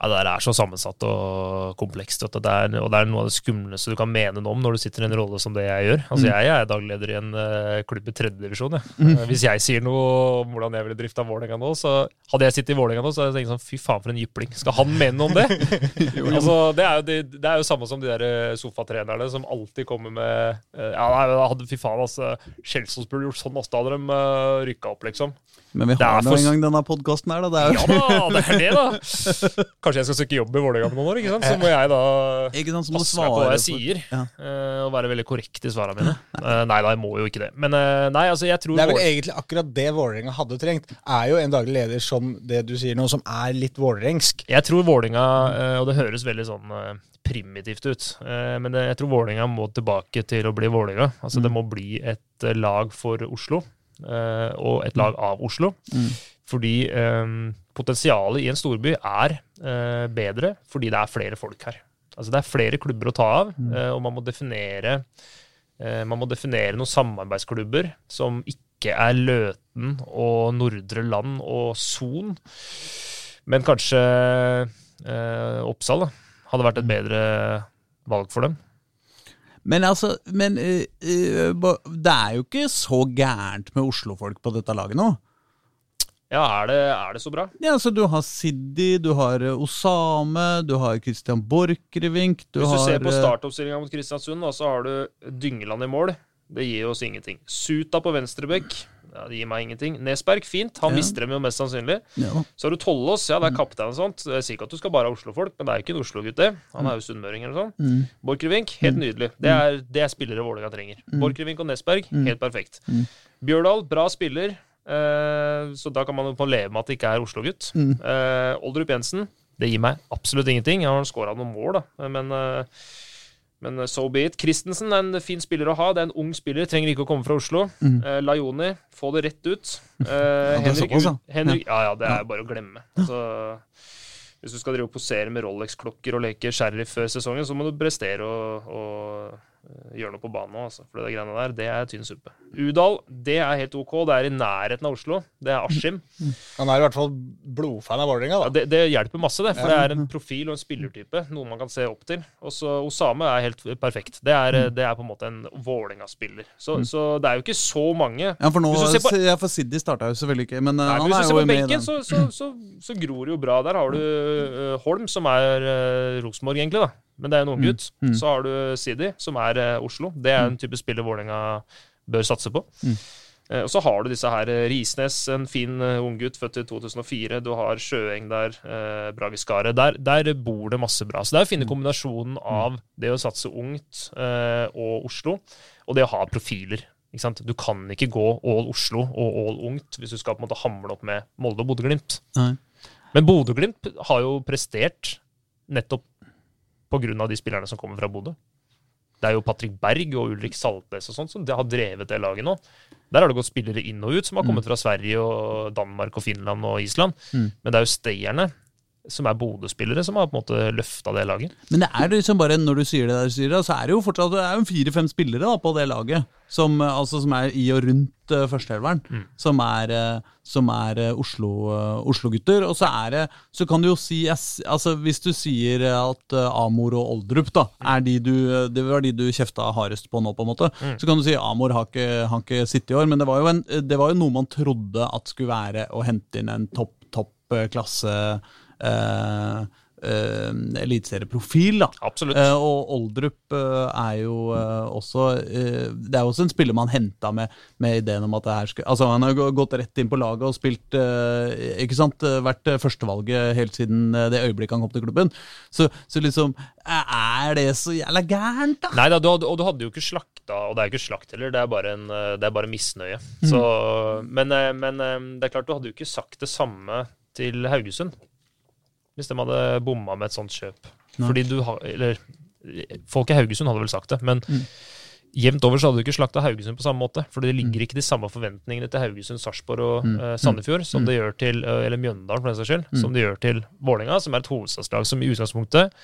Ja, Det der er så sammensatt og komplekst. Det er, og det er noe av det skumleste du kan mene noe om når du sitter i en rolle som det jeg gjør. Altså, Jeg er dagleder i en uh, klubb i tredjedivisjon. Uh, hvis jeg sier noe om hvordan jeg ville drifta Vålerenga nå, så hadde jeg sittet i Vålerenga nå, så hadde jeg tenkt sånn fy faen for en jypling. Skal han mene noe om det? [LAUGHS] altså, det, er jo, det, det er jo samme som de der eh, sofatrenerne som alltid kommer med uh, Ja, nei, hadde, fy faen, altså. Kjelsås burde gjort sånn, altså. Da hadde de uh, rykka opp, liksom. Men vi har nå for- en gang denne podkasten her, da. Det er jo Ja da, det er det, da! [LAUGHS] Kanskje jeg skal søke jobb i Vålerenga om noen år, ikke sant? Så må jeg da ikke sant, passe meg på hva jeg sier, Ja. eh, og være veldig korrekt i svarene mine. Eh, nei da, jeg må jo ikke det. Men eh, nei, altså, jeg tror Det er vel egentlig akkurat det Vålerenga hadde trengt. Er jo en daglig leder som det du sier nå, som er litt vålerengsk. Jeg tror Vålerenga, og det høres veldig sånn eh, primitivt ut, eh, men jeg tror Vålerenga må tilbake til å bli Vålerenga. Altså, Det må bli et eh, lag for Oslo, eh, og et lag av Oslo. Fordi eh, potensialet i en storby er eh, bedre fordi det er flere folk her. Altså Det er flere klubber å ta av, eh, og man må definere eh, man må definere noen samarbeidsklubber som ikke er Løten og Nordre Land og Son, men kanskje eh, Oppsal da, hadde vært et bedre valg for dem. Men altså, men eh, eh, det er jo ikke så gærent med Oslo-folk på dette laget nå. Ja, er det, er det så bra? Ja, altså Du har Siddi, du har eh, Osame, du har Christian Borchgrevink Hvis du har, ser på startoppstillinga mot Kristiansund, så har du Dyngeland i mål. Det gir oss ingenting. Suta på venstrebekk. Ja, det gir meg ingenting. Nesberg, fint. Han Ja. mister dem jo mest sannsynlig. ja. Så har du Tollås, ja, det er kaptein og sånt. Jeg sier ikke at du skal bare ha Oslo-folk, men det er jo ikke en Oslo-gutt, det. Han er jo sunnmøring eller sånn. Mm. Borchgrevink, helt nydelig. Det er, det er spillere Vålerenga trenger. Borchgrevink og Nesberg, Mm. helt perfekt. Bjørdal, bra spiller. Eh, så da kan man jo på leve med at det ikke er Oslo-gutt. Mm. Eh, Oldrup Jensen, det gir meg absolutt ingenting. Jeg har skåra noen mål, da, men eh, men eh, so be it. Christensen er en fin spiller å ha. Det er en ung spiller, trenger ikke å komme fra Oslo. Eh, Laioni, få det rett ut. Eh, det er Henrik, såpass, ja. Henrik, ja, ja, det er bare å glemme. Så, hvis du skal drive og posere med Rolex-klokker og leke sheriff før sesongen, så må du prestere og, og gjøre noe på banen òg, altså. For det greiene der, det er tynn suppe. Udal, det er helt ok. Det er i nærheten av Oslo. Det er Askim. Han er i hvert fall blodfan av Vålerenga, Ja, det, det hjelper masse, det. For det er en profil og en spillertype. Noen man kan se opp til. Og så Osame er helt perfekt. Det er, det er på en måte en Vålerenga-spiller. Så, så det er jo ikke så mange ja, for nå på- ja, for Siddi starta jo selvfølgelig ikke, men eh, Nei, han er jo med i benken, så, så, så gror det jo bra. Der har du uh, Holm, som er uh, Rosenborg, egentlig. da Men det er en unggutt. Mm. Så har du Sidi, som er øh, Oslo. Det er en type spiller Vålerenga bør satse på. Mm. Eh, og så har du disse her eh, Risnes, en fin uh, unggutt, født i 2004. Du har Sjøeng der, uh, Brageskaret. Der, der bor det masse bra. Så det er å finne Mm. kombinasjonen av det å satse ungt eh, og Oslo, og det å ha profiler. Du kan ikke gå all Oslo og all ungt hvis du skal på en måte hamle opp med Molde og Bodø-Glimt. Men Bodø-Glimt har jo prestert nettopp av de spillerne som kommer fra Bodø. Det er jo Patrick Berg og Ulrik Saltnes og sånt som har drevet det laget nå. Der har det gått spillere inn og ut som har kommet fra Sverige og Danmark og Finland og Island. Mm. Men det er jo stayerne, som er Bodø-spillere, som har på en måte løfta det laget. Men det er liksom bare, når du sier det der, Styret, så er det jo fortsatt det er jo fire-fem spillere da, på det laget som, eh, altså, som er i og rundt uh, førsteelveren. Som er, eh, som er uh, Oslo, eh, Oslo-gutter. Og så er det Så kan du jo si altså, Hvis du sier at uh, Amor og Oldrup da, er de du, det var de du kjefta hardest på nå, på en måte, så kan du si Amor har ikke, har ikke sittet i år. Men det var, en, det var jo noe man trodde at skulle være å hente inn en topp, topp klasse eh, eh, eliteserieprofil. Absolutt. Eh, og Oldrup eh, er jo eh, også Det er jo også en spiller man henta med, med ideen om at det her skulle Altså Han har gått rett inn på laget og spilt Ikke sant? Vært førstevalget helt siden det øyeblikket han kom til klubben. Så, så liksom Er det så jævla gærent, da? Nei da, og du hadde jo ikke slakta, og det er jo ikke slakt heller, det er bare, en, det er bare misnøye. Så, men, men det er klart, du hadde jo ikke sagt det samme til Haugesund hvis de hadde bomma med et sånt kjøp. Fordi du har Eller folk i Haugesund hadde vel sagt det, men jevnt over så hadde du ikke slakta Haugesund på samme måte. For det ligger ikke de samme forventningene til Haugesund, Sarpsborg og eh, Sandefjord som det gjør til eh, Eller Mjøndalen, for den saks skyld, som det gjør til Vålerenga, som er et hovedstadslag som i utgangspunktet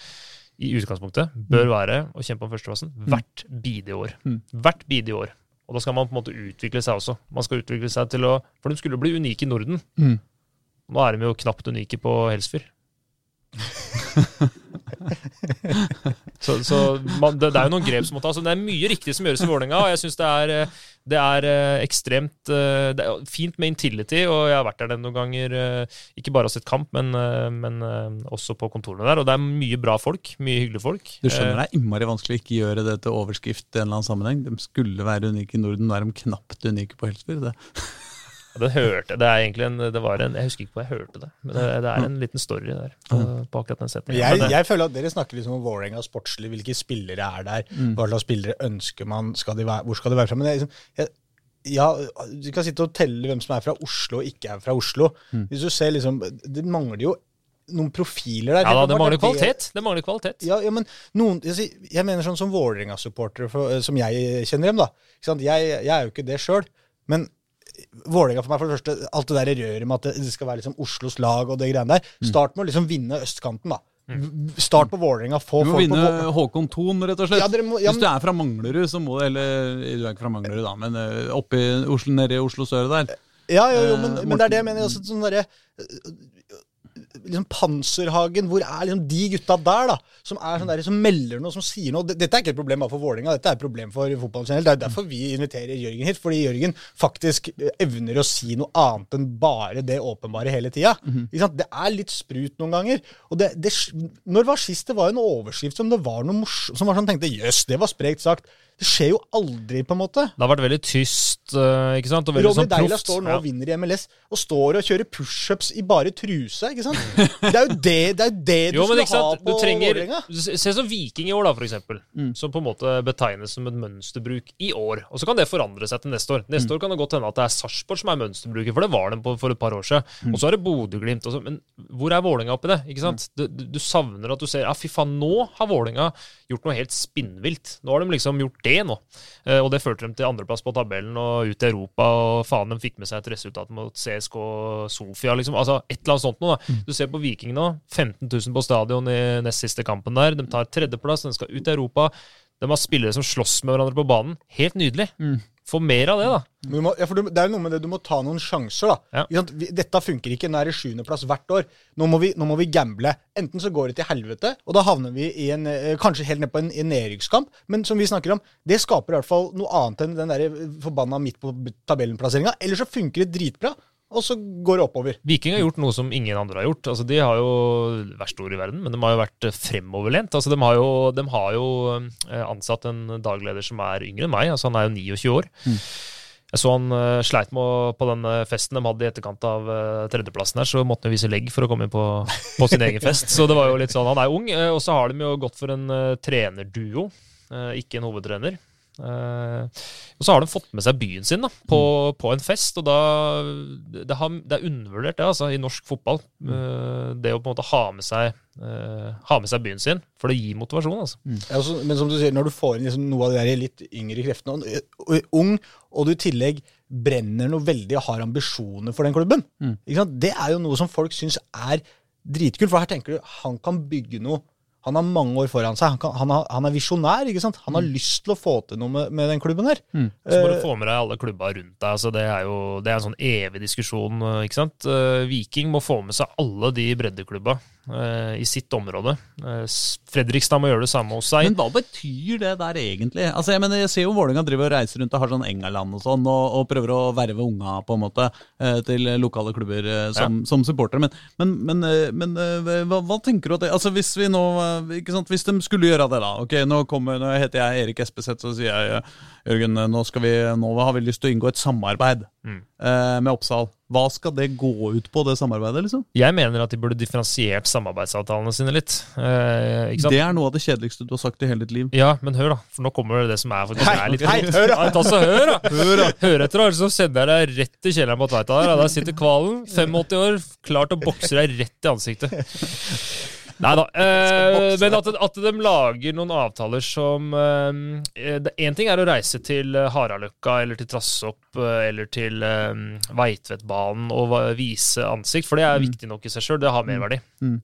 i utgangspunktet bør være å kjempe om førsteplassen hvert bidige år. Hvert bidige år. Og da skal man på en måte utvikle seg også. Man skal utvikle seg til å For de skulle bli unike i Norden. Mm. Nå er de jo knapt unike på Helsfyr. Så så man, det, det er jo noen grep som må tas. Det er mye riktig som gjøres i Vålerenga. Jeg syns det eh, det er eh, ekstremt eh, Det er fint med Intility, og jeg har vært der noen ganger. eh, Ikke bare og sett kamp, men, eh, men eh, også på kontorene der. Og det er mye bra folk. Mye hyggelige folk. Du skjønner det er innmari vanskelig å ikke gjøre det til overskrift i en eller annen sammenheng. De skulle være unike i Norden, nå er de knapt unike på Helsfyr. Det. Den hørte, det er egentlig en, det var en, Jeg husker ikke hvor jeg hørte det, men det, det er en liten story der på, på akkurat den setningen. Jeg, jeg føler at dere snakker liksom om Vålerenga sportslig, hvilke spillere er der, hva slags spillere ønsker man, skal de være, hvor skal de være fra? Men det er liksom, jeg, ja, Du kan sitte og telle hvem som er fra Oslo og ikke er fra Oslo. Hvis du ser liksom, Det mangler jo noen profiler der. ja da, det mangler er kvalitet. Det mangler kvalitet. Ja, ja, men noen, jeg, jeg mener sånn som Vålerenga-supportere, eh, som jeg kjenner dem. da. Ikke sant? Jeg, jeg er jo ikke det sjøl. Men Vålerenga for meg, for det første, alt det der røret med at det- det skal være liksom Oslos lag og det greiene der. Start med å liksom vinne østkanten, da. Start på Vålerenga. Få Du må vinne på Håkon Thon, rett og slett. Ja, må- ja, Hvis du er fra Manglerud, så må du Eller du er ikke fra Manglerud, da, men eh, oppe i Oslo, nede i Oslo sør der. Ja, jo, jo, men, Eh, men det er det jeg mener. Altså, sånn derre liksom Panserhagen, hvor er liksom de gutta der, da? Som sånn der, som melder noe, som sier noe. Dette er ikke et problem bare for Vålerenga, dette er et problem for fotballen generelt. Det er derfor vi inviterer Jørgen hit, fordi Jørgen faktisk eh, evner å si noe annet enn bare det åpenbare hele tida. Mm -hmm. Det er litt sprut noen ganger. Og det, det, når var sist det var en overskrift som det var noe morsomt Som var sånn tenkte jøss, det var sprekt sagt. Det skjer jo aldri, på en måte. Det har vært veldig tyst, eh, ikke sant? Og Ronny sånn Deila står nå og vinner i MLS, og står og kjører pushups i bare truse. ikke sant? [LAUGHS] Det er jo det, det, er det du Jo, skulle ha på Vålerenga. se som Viking i år, da, for eksempel. Som på en måte betegnes som et mønsterbruk i år. Og så kan det forandre seg til neste år. Neste år kan det godt hende at det er Sarpsborg som er mønsterbruket, for det var de på, for et par år siden. Og så er det Bodø-Glimt. Men hvor er Vålerenga oppi det? ikke sant? Du, du, du savner at du ser ja, fy faen, nå har Vålerenga gjort noe helt spinnvilt. Nå har de liksom gjort det nå. Eh, og det førte dem til andreplass på tabellen og ut i Europa, og faen, de fikk med seg et resultat mot CSK Sofia, liksom. Altså, et eller annet sånt noe. da. Du ser på Viking nå. 15 000 på stadion i nest siste kampen der. De tar tredjeplass, de skal ut i Europa. De har spillere som slåss med hverandre på banen. Helt nydelig. Få mer av det, da. Må, ja, for du, det er noe med det, du må ta noen sjanser. da. Ja. Dette funker ikke. Nå er det sjuendeplass hvert år. Nå må, vi, nå må vi gamble. Enten så går det til helvete, og da havner vi i en, eh, kanskje helt ned på en, en nedrykkskamp. Men som vi snakker om, det skaper i hvert fall noe annet enn den der forbanna midt på tabellenplasseringa. Eller så funker det dritbra, og så går det oppover. Viking har gjort noe som ingen andre har gjort. Altså, de har jo vært ord i verden, men de har jo vært eh, fremoverlent. Altså, de har jo, de har jo eh, ansatt en dagleder som er yngre enn meg. Altså, han er jo 29 år. Jeg så han uh, sleit med på den festen de hadde i etterkant av uh, tredjeplassen her, så måtte han vise legg for å komme inn på, på sin egen fest. Så det var jo litt sånn, han er ung, Uh, og så har de jo gått for en trenerduo, ikke en hovedtrener. Eh, og så har de fått med seg byen sin da, på, på en fest, og da Det, har, det er undervurdert, det, altså, i norsk fotball. Eh, det å på en måte ha med seg uh, Ha med seg byen sin, for det gir motivasjon, altså. Ja, altså, men som du sier, når du får inn liksom noe av de der litt yngre kreftene, og, og ung, og du i tillegg brenner noe veldig og har ambisjoner for den klubben. Ikke sant? Det er jo noe som folk syns er dritkult, for her tenker du han kan bygge noe. Han har mange år foran seg. Han, kan, han, har, han er visjonær. ikke sant? Han har lyst til å få til noe med, med den klubben her. Så må du få med deg alle klubba rundt deg. altså Det er jo det er en sånn evig diskusjon. eh, ikke sant? Eh, Viking må få med seg alle de breddeklubba eh, i sitt område. Eh, Fredrikstad må gjøre det samme hos seg. Men hva betyr det der egentlig? Altså, Jeg mener, jeg ser jo Vålerenga driver og reiser rundt og har sånn Engaland og sånn, og, og prøver å verve unga på en måte eh, til lokale klubber eh, som, som supportere. Men, men, men, eh, men eh, hva, hva tenker du at det Altså Hvis vi nå eh, Hvis de skulle gjøre det, da. Ok, Nå, kommer, nå heter jeg Erik Espeseth, så sier jeg Jørgen, nå, skal vi, nå har vi lyst til å inngå et samarbeid Mm. eh, med Oppsal. Hva skal det gå ut på, det samarbeidet? liksom? Jeg mener at de burde differensiert samarbeidsavtalene sine litt. Eh, ikke sant? Det er noe av det kjedeligste du har sagt i hele ditt liv. Ja, men hør, da. For nå kommer det det som er faktisk Hei, er litt hei, hør da! Ja, ta så hør, da! [LAUGHS] Hør, etter, da, så sender jeg deg rett i kjelleren på Tveita der. Der sitter kvalen, 85 år, klar til å bokse deg rett i ansiktet. [LAUGHS] Nei da. [LAUGHS] Eh, men at, at de lager noen avtaler som Én ting er å reise til eh, Haraløkka eller til Trassopp eh, eller til eh, Veitvetbanen og vise ansikt, for det er viktig nok i seg sjøl. Det har merverdi.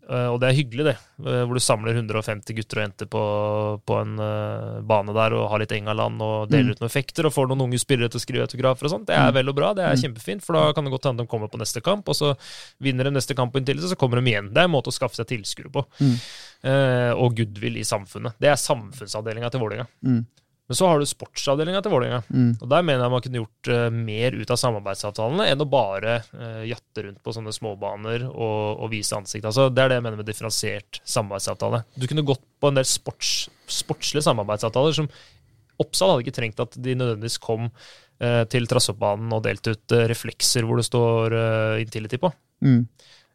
Eh, og det er hyggelig, det. eh, hvor du samler 150 gutter og jenter på, på en eh, bane der og har litt Engaland og deler ut noen effekter og får noen unge spillere til å skrive autografer og sånt. Det er vel og bra. Det er kjempefint, for da kan det godt hende de kommer på neste kamp, og så vinner de neste kamp på inntil, så kommer de igjen. Det er en måte å skaffe seg tilskuere på. Eh, og goodwill i samfunnet. Det er samfunnsavdelinga til Vålerenga. Men så har du sportsavdelinga til Vålerenga. Og der mener jeg man kunne gjort eh, mer ut av samarbeidsavtalene enn å bare eh, jatte rundt på sånne småbaner og, og vise ansikt. Altså, det er det jeg mener med differensiert samarbeidsavtale. Du kunne gått på en del sports, sportslige samarbeidsavtaler som Oppsal hadde ikke trengt at de nødvendigvis kom eh, til Trassoppbanen og delte ut eh, reflekser hvor det står eh, Intility på.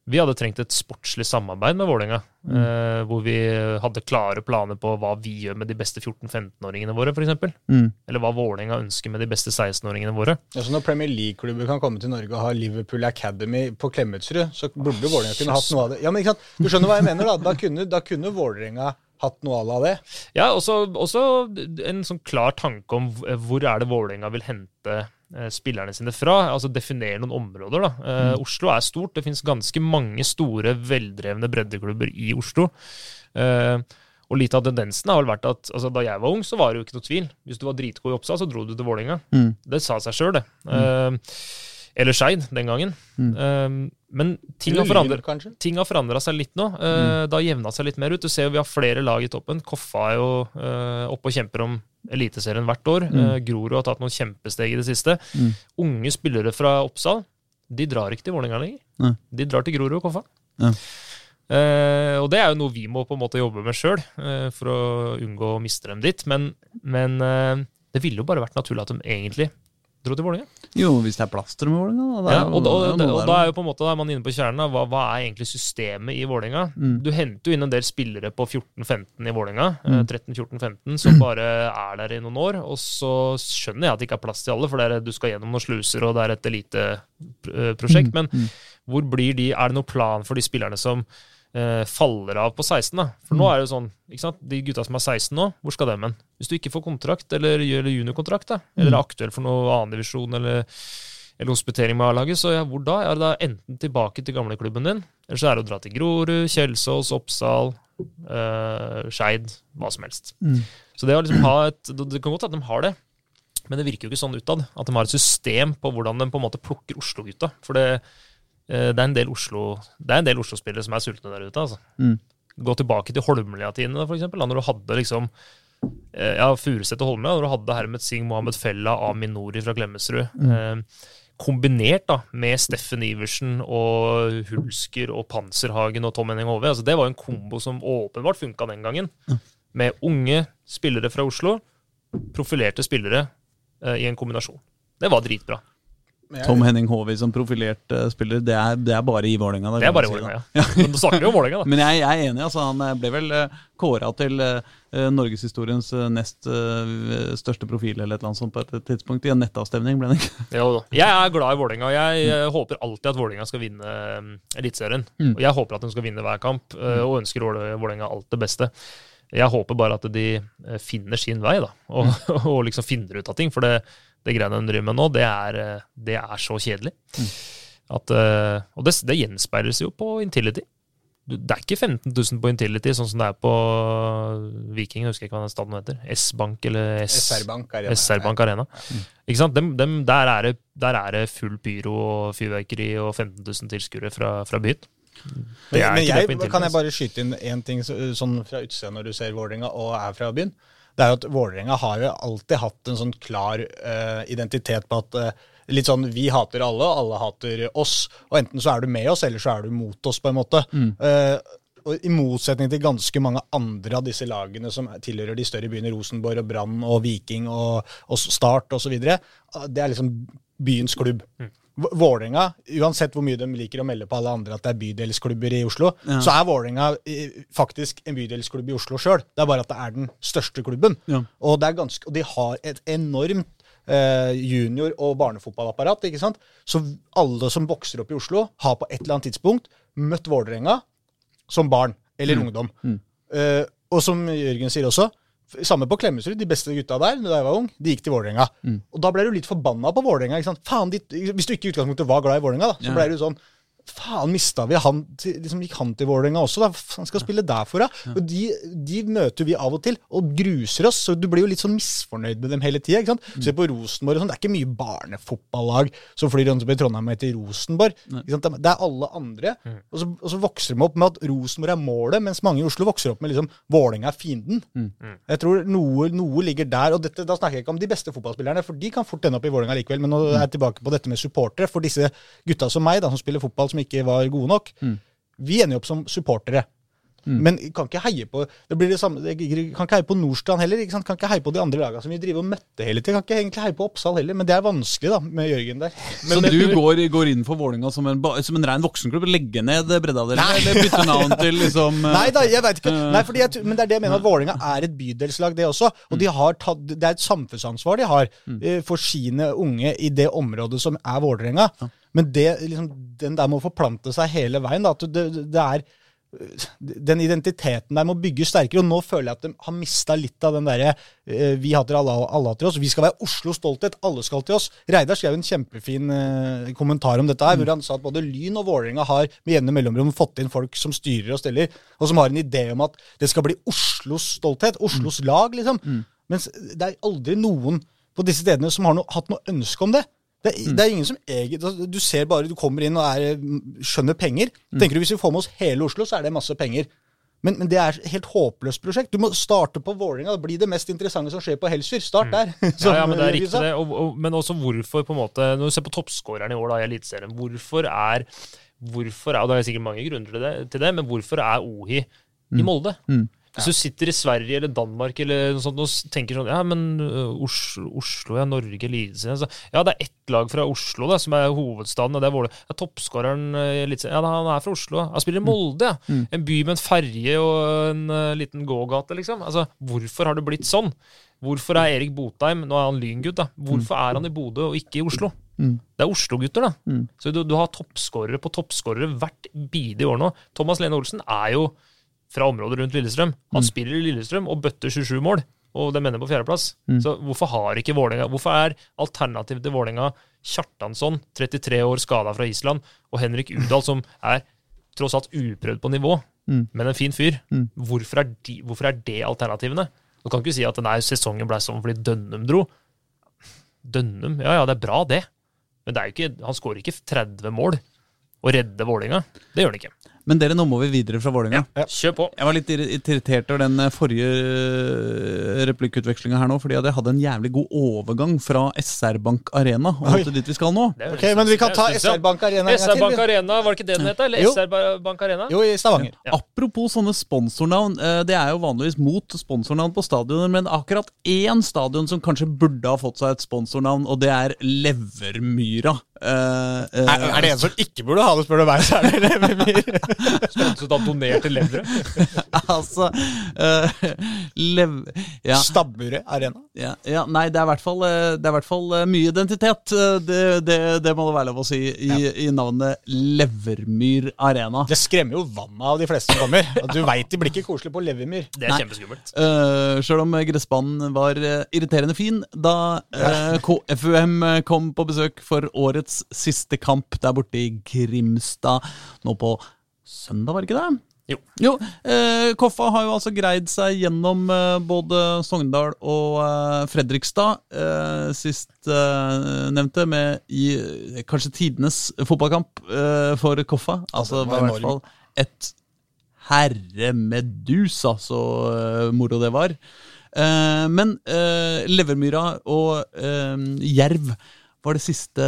Vi hadde trengt et sportslig samarbeid med Vålerenga, eh, hvor vi hadde klare planer på hva vi gjør med de beste 14-15-åringene våre, f.eks. Mm. Eller hva Vålerenga ønsker med de beste 16-åringene våre. Altså Når Premier League-klubber kan komme til Norge og ha Liverpool Academy på Klemetsrud, så burde Vålerenga kunne hatt noe av det. Ja, men ikke sant? Du skjønner hva jeg mener? Da Da kunne, da kunne Vålerenga hatt noe av det. Ja, også, også en sånn klar tanke om hvor er det Vålerenga vil hente eh, spillerne sine fra. Altså definere noen områder. da. Eh, Oslo er stort. Det finnes ganske mange store, veldrevne breddeklubber i Oslo. Eh, og litt av tendensen har vel vært at altså, da jeg var ung, så var det jo ikke noe tvil. Hvis du var dritgod i Oppsal, så dro du til Vålerenga. Mm. Det sa seg sjøl, det. Eh, eller Skeid den gangen. Eh, men ting har forandret ting har forandra seg litt nå. Eh, Det har jevna seg litt mer ut. Du ser jo vi har flere lag i toppen. Koffa er jo eh, oppe og kjemper om Eliteserien hvert år. Eh, Grorud har tatt noen kjempesteg i det siste. Mm. Unge spillere fra Oppsal de drar ikke til Vålerenga lenger. Nei. De drar til Grorud og Koffa. Ja. Eh, og det er jo noe vi må på en måte jobbe med sjøl, for å unngå å miste dem dit. Men, men eh, det ville jo bare vært naturlig at de egentlig dro til Vålerenga. Jo, hvis det er plass til dem i Vålerenga. er Ja, og, da, og, og da er jo på en måte da er man inne på kjernen. Hva, hva er egentlig systemet i Vålerenga? Mm. Du henter jo inn en del spillere på 14-15 i Vålerenga, Mm. 13-14-15, som bare er der i noen år. Og så skjønner jeg at det ikke er plass til alle, for det er, du skal gjennom noen sluser, og det er et eliteprosjekt. Men hvor blir de Er det noen plan for de spillerne som eh, faller av på 16? da? For nå er det jo sånn, ikke sant? De gutta som er 16 nå, hvor skal dem hen? Hvis du ikke får kontrakt, eller gjør juniorkontrakt, da, eller er aktuell for noe annendivisjon, eller eller hospitering med A-laget, så ja, hvor da? Er det da enten tilbake til gamleklubben din, eller så er det å dra til Grorud, Kjelsås, Oppsal, eh, Skeid, hva som helst. Mm. Så det å liksom ha et Det kan godt at de har det, men det virker jo ikke sånn utad. At de har et system på hvordan de på en måte plukker Oslo-gutta. For det, eh, det er en del Oslo Det er en del Oslo-spillere som er sultne der ute, altså. Mm. Gå tilbake til Holmlia-tidene, eksempel, da når du hadde liksom eh, ja, Furuset og Holmlia, når du hadde Hermet Singh, Mohammed Fella, Amin Nori fra Glemmesrud. Mm. kombinert da, med Steffen Iversen og Hulsker og Panserhagen og Tom Henning Hove. Altså, det var en kombo som åpenbart funka den gangen. Med unge spillere fra Oslo, profilerte spillere eh, i en kombinasjon. Det var dritbra. Tom Henning Håvi som profilert uh, spiller, det er, det er bare i Vålerenga. Det er bare i Vålerenga, ja. Men du snakker jo om Vålerenga, da. Men jeg, jeg er enig. altså Han eh, ble vel uh, kåra til uh, norgeshistoriens uh, nest uh, største profil eller et eller annet sånt på et tidspunkt. I en nettavstemning ble han ikke. [LAUGHS] Jo da. Jeg er glad i Vålerenga. og Jeg mm. håper alltid at Vålerenga skal vinne eh, Eliteserien. Mm. Og jeg håper at de skal vinne hver kamp, eh, og ønsker Våle- Vålerenga alt det beste. Jeg håper bare at de eh, finner sin vei, da, og, [LAUGHS] og liksom finner ut av ting. For det, det greiene hun driver med nå, det er, eh, det er så kjedelig. At, eh, og det, det gjenspeiles jo på Intility. Det er ikke 15 000 på Intility, sånn som det er på Viking. Jeg husker ikke hva den staden heter. S-Bank eller SR-Bank Arena. SR Arena. Ikke sant? Dem, dem, der, er det, der er det full pyro og fyrverkeri og 15 000 tilskuere fra, fra byen. Men, men jeg, kan jeg bare skyte inn én ting så, sånn fra utsida når du ser Vålerenga og er fra byen? Det er jo at Vålerenga har jo alltid hatt en sånn klar uh, identitet på at uh, Litt sånn vi hater alle, alle hater oss. Og enten så er du med oss, eller så er du mot oss, på en måte. Eh, og I motsetning til ganske mange andre av disse lagene som tilhører de større byene, Rosenborg og Brann og Viking og, og Start osv., det er liksom byens klubb. V- Vålerenga, uansett hvor mye de liker å melde på alle andre at det er bydelsklubber i Oslo, Ja. så er Vålerenga eh, faktisk en bydelsklubb i Oslo sjøl. Det er bare at det er den største klubben. Ja. Og, det er ganske, og de har et enormt eh, junior- og barnefotballapparat. ikke sant? Så alle som vokser opp i Oslo, har på et eller annet tidspunkt møtt Vålerenga som barn eller ungdom. Eh, og som Jørgen sier også, samme på Klemetsrud, de beste gutta der da jeg var ung, de gikk til Vålerenga. Og da ble du litt forbanna på Vålerenga. hvis du ikke i utgangspunktet var glad i Vålerenga, så ble du sånn Faen, mista vi han til, liksom Gikk han til Vålerenga også? da? Han skal spille der for, da. Og de, de møter vi av og til, og gruser oss. Så du blir jo litt sånn misfornøyd med dem hele tida. Se på Rosenborg og sånn. Det er ikke mye barnefotballag som flyr rundt i Trondheim og heter Rosenborg. Det er alle andre. Og, så, og så vokser de opp med at Rosenborg er målet, mens mange i Oslo vokser opp med liksom Vålerenga er fienden. Jeg tror noe, noe ligger der. Og dette, da snakker jeg ikke om de beste fotballspillerne, for de kan fort ende opp i Vålerenga likevel. Men nå er jeg tilbake på dette med supportere. For disse gutta som meg, da, som spiller fotball som ikke var gode nok, vi ender jo opp som supportere. Men kan ikke heie på det blir det samme, kan ikke heie på Nordstrand heller. ikke sant? Kan ikke heie på de andre lagene som vi driver og møtte hele tida. Kan ikke egentlig heie på Oppsal heller, men det er vanskelig da, med Jørgen der. Så du går, går inn for Vålinga som en, som en rein voksenklubb? Legge ned breddeavdelingen, eller bytte navn til liksom eh, [LAUGHS] Nei da, jeg vet ikke. Nei, fordi jeg, men det er det jeg mener at Vålinga er et bydelslag, det også. Og de har tatt, det er et samfunnsansvar de har eh, for sine unge i det området som er Vålerenga. Men det, liksom, den der må forplante seg hele veien. Da, at det, det er den identiteten der må bygges sterkere. Og nå føler jeg at de har mista litt av den derre uh, vi hater alle, alle hater oss. Vi skal være Oslos stolthet. Alle skal til oss. Reidar skrev en kjempefin uh, kommentar om dette her, hvor han sa at både Lyn og Vålerenga har med jevne mellomrom fått inn folk som styrer og steller, og som har en idé om at det skal bli Oslos stolthet. Oslos lag, liksom. Mens det er aldri noen på disse stedene som har no, hatt noe ønske om det. Det, er- det er ingen som egentlig altså, Du ser bare, du kommer inn og er, mm, skjønner penger. Tenker du Hvis vi får med oss hele Oslo, så er det masse penger. Men, men det er et helt håpløst prosjekt. Du må starte på Vålerenga. Det blir det mest interessante som skjer på Helsfyr. Start der. Mm. Ja, ja, men det er [LAUGHS] riktig det. Og, og, men også hvorfor, på en måte, når du ser på toppskåreren i år da, i Eliteserien, hvorfor er Hvorfor er, og Det er sikkert mange grunner til det, til det men hvorfor er Ohi i Molde? Hvis du sitter i Sverige eller Danmark eller noe sånt og tenker sånn Ja, men Oslo, Oslo ja, Norge, Eliteserien altså, Ja, det er ett lag fra Oslo da, som er hovedstaden, og det er Våle. Ja, Toppskåreren ø, i Eliteserien Ja, han er fra Oslo. Han spiller i Molde, ja. En by med en ferje og en uh, liten gågate, liksom. Altså, Hvorfor har det blitt sånn? Hvorfor er Erik Botheim Nå er han Lyngutt, da. Hvorfor er han i Bodø og ikke i Oslo? Det er Oslo-gutter, da. Så du, du har toppskårere på toppskårere hvert bidige år nå. Thomas Lene Olsen er jo fra området rundt Lillestrøm. Han spiller i Lillestrøm og bøtter 27 mål, og det mener på fjerdeplass. Så hvorfor har ikke Vålerenga Hvorfor er alternativet til Vålerenga Kjartansson, 33 år skada fra Island, og Henrik Udal, som er tross alt uprøvd på nivå, men en fin fyr? Hvorfor, er de, hvorfor er det alternativene? Du kan ikke si at nei, sesongen ble sånn fordi Dønnum dro. Dønnum, ja ja, det er bra, det. Men det ikke, han skårer ikke 30 mål og redder Vålinga. Det gjør han ikke. Men dere, nå må vi videre fra Vålerenga. Kjør på. Jeg var litt irri- irritert over den eh, forrige eh, replikkutvekslinga her nå, fordi jeg hadde en jævlig god overgang fra SR Bank Arena og til dit vi skal nå. Ok, men vi kan ta SR Bank Arena en gang SR til, Bank. Arena, var det ikke det den het? Eller Jo. SR Bank Arena? Jo, i Stavanger. Ja. Apropos sånne sponsornavn. eh, Det er jo vanligvis mot sponsornavn på stadioner, men akkurat én stadion som kanskje burde ha fått seg et sponsornavn, og det er Levermyra Eh, uh, Er, er det en som ikke burde ha det, spør du meg, så er det Levermyr. Så da donerte levere. [LAUGHS] altså uh, lev... Ja. Stabburet Arena. Ja, ja, nei, det er i hvert fall, eh, det i hvert fall mye identitet. Det, det, det må det være lov å si i, i navnet Levermyr Arena. Det skremmer jo vannet av de fleste som kommer. Du veit de blir ikke koselige på Levermyr. Det er Nei. kjempeskummelt. Uh, Sjøl om gressbanen var irriterende fin da KFUM kom på besøk for årets siste kamp der borte i Grimstad nå på søndag, var det ikke det? Jo. Jo, eh, Koffa har jo altså greid seg gjennom eh, både Sogndal og eh, Fredrikstad. Eh, sist eh, nevnte med i eh, kanskje tidenes fotballkamp eh, for Koffa. Altså, det var i hvert fall et herre medusa, så moro det var. Eh, men Levermyra og Jerv var det siste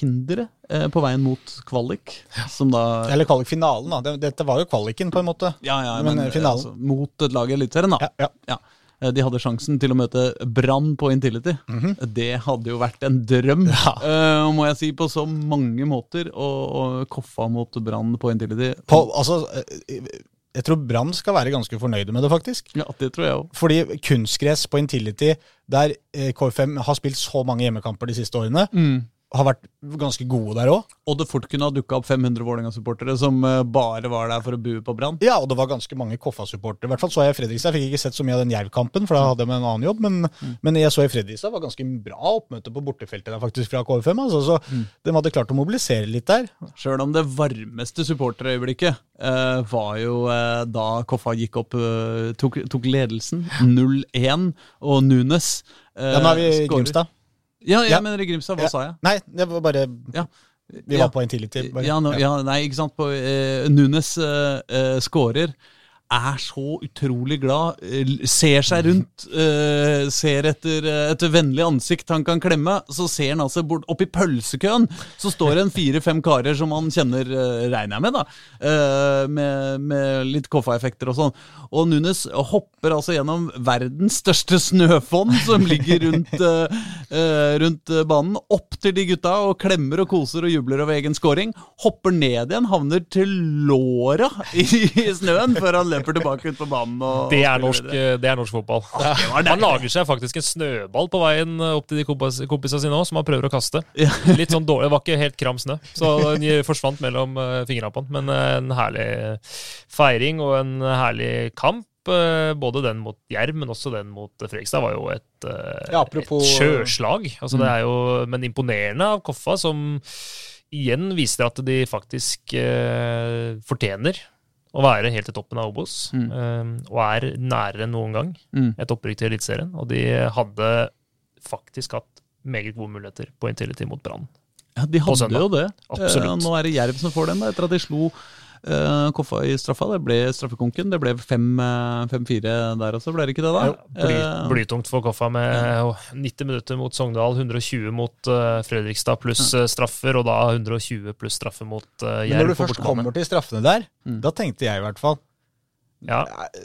hinderet eh, på veien mot kvalik. Som da Eller kvalikfinalen, da. Dette var jo kvaliken, på en måte. Ja, ja, Men, men, eh, finalen. Altså, mot et lag i Eliteserien, da. Ja, ja. Ja. Eh, De hadde sjansen til å møte Brann på Intility. Det hadde jo vært en drøm, eh, må jeg si, på så mange måter. Å Koffa mot Brann på Intility. På, altså, jeg tror Brann skal være ganske fornøyde med det, faktisk. Ja, det tror jeg også. Fordi kunstgress på Intility, der eh, KFM har spilt så mange hjemmekamper de siste årene, har vært ganske gode der òg. Og det fort kunne ha dukka opp 500 Vålerenga-supportere som eh, bare var der for å bue på Brann. Ja, og det var ganske mange Koffa-supportere. I hvert fall så jeg Fredrikstad. Jeg fikk ikke sett så mye av den Jerv-kampen, for da hadde jeg med en annen jobb. Men, men jeg så i Fredrikstad var ganske bra oppmøte på bortefeltet der faktisk fra KFM. Altså, så de hadde klart å mobilisere litt der. Sjøl om det varmeste supporterøyeblikket eh, var jo eh, da Koffa gikk opp, eh, tok, tok ledelsen. 0-1, og Nunes eh, Ja, nå er vi i. Grimstad. Ja, jeg Ja. mener i Grimstad. Hva Ja. sa jeg? Nei, det var bare Ja. Vi var på Intility. Bare. Ja, nå- ja, nei, ikke sant. På, eh, Nunes eh, eh, scorer. Er så utrolig glad. eh, Ser seg rundt. eh, ser etter eh, et vennlig ansikt han kan klemme. Så ser han altså bort Oppi pølsekøen så står det en fire-fem karer som han kjenner, regner jeg med, da. med, med litt Koffa-effekter og sånn. Og Nunes hopper altså gjennom verdens største snøfonn som ligger rundt, rundt banen, opp til de gutta og klemmer og koser og jubler over egen scoring. Hopper ned igjen, havner til låra i, i snøen før han løper tilbake ut på banen. Og, Det er norsk, det er norsk fotball. Han [LAUGHS] lager seg faktisk en snøball på veien opp til de kompis, kompisene sine òg, som han prøver å kaste. [LAUGHS] Litt sånn dårlig, Det var ikke helt kram snø, så den forsvant mellom uh, fingrene på han. Men eh, en herlig feiring og en herlig kamp. eh, både den mot Jerv, men også den mot Fredrikstad var jo et, eh, Ja, apropos- et sjøslag. Altså, det er jo, men imponerende av Koffa, som igjen viser at de faktisk eh, fortjener å være helt i toppen av Obos, Mm. um, og er nærere enn noen gang Mm. et opprykk til Eliteserien. Og de hadde faktisk hatt meget gode muligheter på Intility mot Brann. Ja, de hadde jo det. Absolutt. Eh, nå er det Jerv som får den, da, etter at de slo Koffa i straffa. Det ble straffekonken. Det ble 5-4 der også, ble det ikke det, da? Bly, Eh, blytungt for Koffa med 90 minutter mot Sogndal, 120 mot eh, Fredrikstad pluss eh, straffer, og da 120 pluss straffe mot uh, Jerv når du først kommer til straffene der, Mm. da tenkte jeg i hvert fall Ja,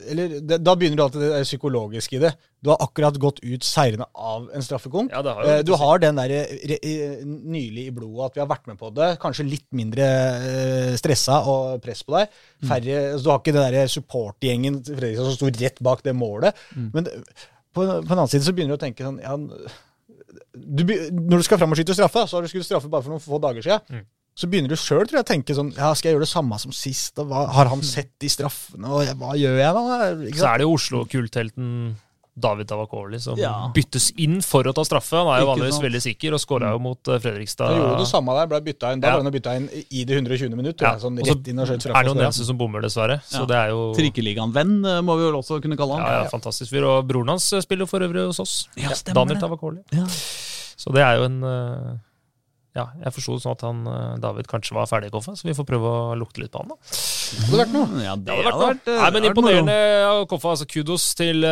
Eller det, Da begynner du alltid det psykologiske i det. Du har akkurat gått ut seirende av en straffekonk. ja, har Eh, Du har den der re- i- nylig i blodet at vi har vært med på det. Kanskje litt mindre eh, stressa og press på deg. Færre, altså, du har ikke den der supportgjengen til som sto rett bak det målet. Men på, på den annen side så begynner du å tenke sånn ja, du, Når du skal fram og skyte straffe, så har du skutt straffe bare for noen få dager siden. Mm. Så begynner du sjøl å tenke sånn ja, Skal jeg gjøre det samme som sist? Og hva, har han sett de straffene? Og hva gjør jeg da? Ikke Så er det jo Oslo-kulthelten David Tavakoli som Ja. byttes inn for å ta straffe. Han er jo vanligvis sant. veldig sikker, og skåra jo mot eh, Fredrikstad. Han gjorde det samme der, ble bytta inn. Da Ja. ble han bytta inn i det 120. minutt. Ja. Sånn rett inn og skjøt er det noen og eneste som bommer, dessverre. Så Ja. det er jo Trikkeligaen-venn, eh, må vi vel også kunne kalle han. ja, ja, fantastisk fyr. Og broren hans spiller jo for øvrig hos oss. Ja, stemmer Daniel. Tavakoli. Ja. Så det er jo en eh, Ja, jeg forsto sånn at han eh, David kanskje var ferdig i Koffa, så vi får prøve å lukte litt på han, da. Det hadde vært noe. Ja, det, Det hadde vært noe. eh, Nei, men det vært. Imponerende av Koffa. altså Kudos til,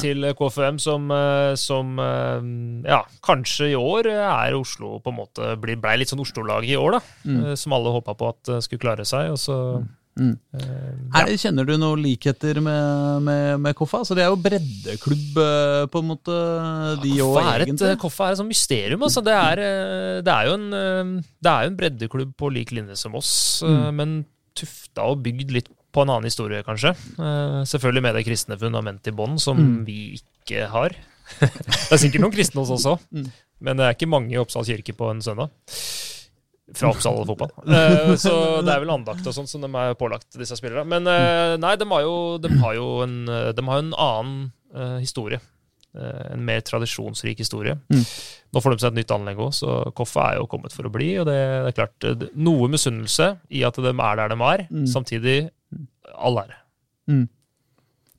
til ja. KFUM, som, eh, som eh, Ja, kanskje i år er Oslo på en måte ble, ble litt sånn Oslo-lag i år, da. Mm. Eh, Som alle håpa på at eh, skulle klare seg. Og så Mm. Eh, Er, kjenner du noen likheter med, med, med Koffa? Så det er jo breddeklubb, eh, på en måte, de òg, Koffa er, et, egentlig. Koffa er et sånt mysterium. Altså. Det, er, eh, det, er jo en, det er jo en breddeklubb på lik linje som oss, Mm. men tufta og bygd litt på en annen historie, kanskje. Eh, Selvfølgelig med det kristne fundamentet i bånn, som Mm. vi ikke har. [LAUGHS] det er sikkert noen kristne hos oss også, Mm. men det er ikke mange i Oppsal kirke på en søndag. Fra Oppsal fotball. [LAUGHS] Eh, Så det er vel andakt og sånt som de er pålagt, disse spillerne. Men eh, nei, de har jo, de har jo, en, eh, de har en annen eh, historie. En mer tradisjonsrik historie. Mm. Nå får de seg et nytt anlegg òg, så Koffa er jo kommet for å bli. og det, det er klart, Noe misunnelse i at de er der de er, Mm. samtidig all ære.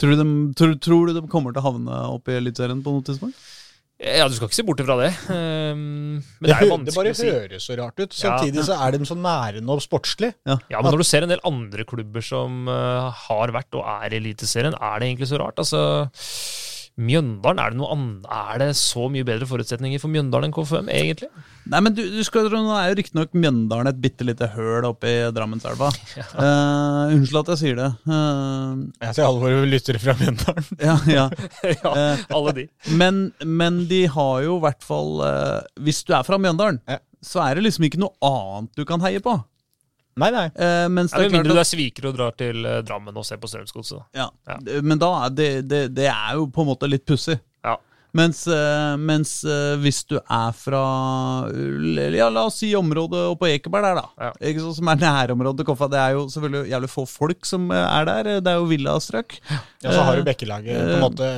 Tror, du de, tror, tror du de kommer til å havne opp i Eliteserien på noe tidspunkt? Ja, du skal ikke se bort fra det. Um, Men Det, det er jo det bare vanskelig å si. høres så rart ut. Samtidig så er de så nære nå sportslig. Ja, men når du ser en del andre klubber som eh, har vært og er i Eliteserien, er det egentlig så rart? Altså, Mjøndalen, er det, noe er det så mye bedre forutsetninger for Mjøndalen enn KFM, egentlig? Nei, men du, du skal, Nå er jo riktignok Mjøndalen et bitte lite høl oppe i Drammenselva. [LAUGHS] Eh, unnskyld at jeg sier det. Uh, Jeg ser alle våre lyttere fra Mjøndalen. [LAUGHS] ja, ja. [LAUGHS] ja, Eh, alle de. Men, men de har jo i hvert fall Hvis du er fra Mjøndalen, Ja. så er det liksom ikke noe annet du kan heie på. Nei, nei. Eh, mens det er mindre du er sviker og drar til eh, Drammen og ser på Strømsgodset. ja, Ja. Men da er det, det, det er jo på en måte litt pussig. Ja. Mens, eh, mens eh, hvis du er fra uh, ja, la oss si området oppe på Ekeberg der, da. Ja. Ikke sånn som er nærområdet til Koffa. Det er jo selvfølgelig jævlig få folk som eh, er der. Det er jo villastrøk. Ja, så har Eh, du Bekkelaget på en måte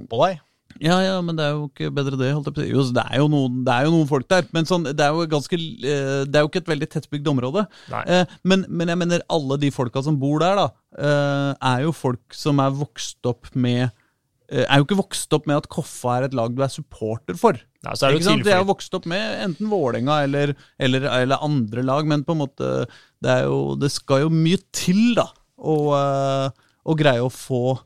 oppå deg. Ja, ja, men det er jo ikke bedre det. holdt jeg på. Jo, det, er jo noen, det er jo noen folk der, men sånn, det er jo ganske eh, Det er jo ikke et veldig tettbygd område. Eh, men, men jeg mener, alle de folka som bor der, da, eh, er jo folk som er vokst opp med eh, Er jo ikke vokst opp med at Koffa er et lag du er supporter for. Nei, så er det Ikke sant? De er jo vokst opp med enten Vålerenga eller, eller, eller andre lag, men på en måte Det, er jo, det skal jo mye til, da, å greie å få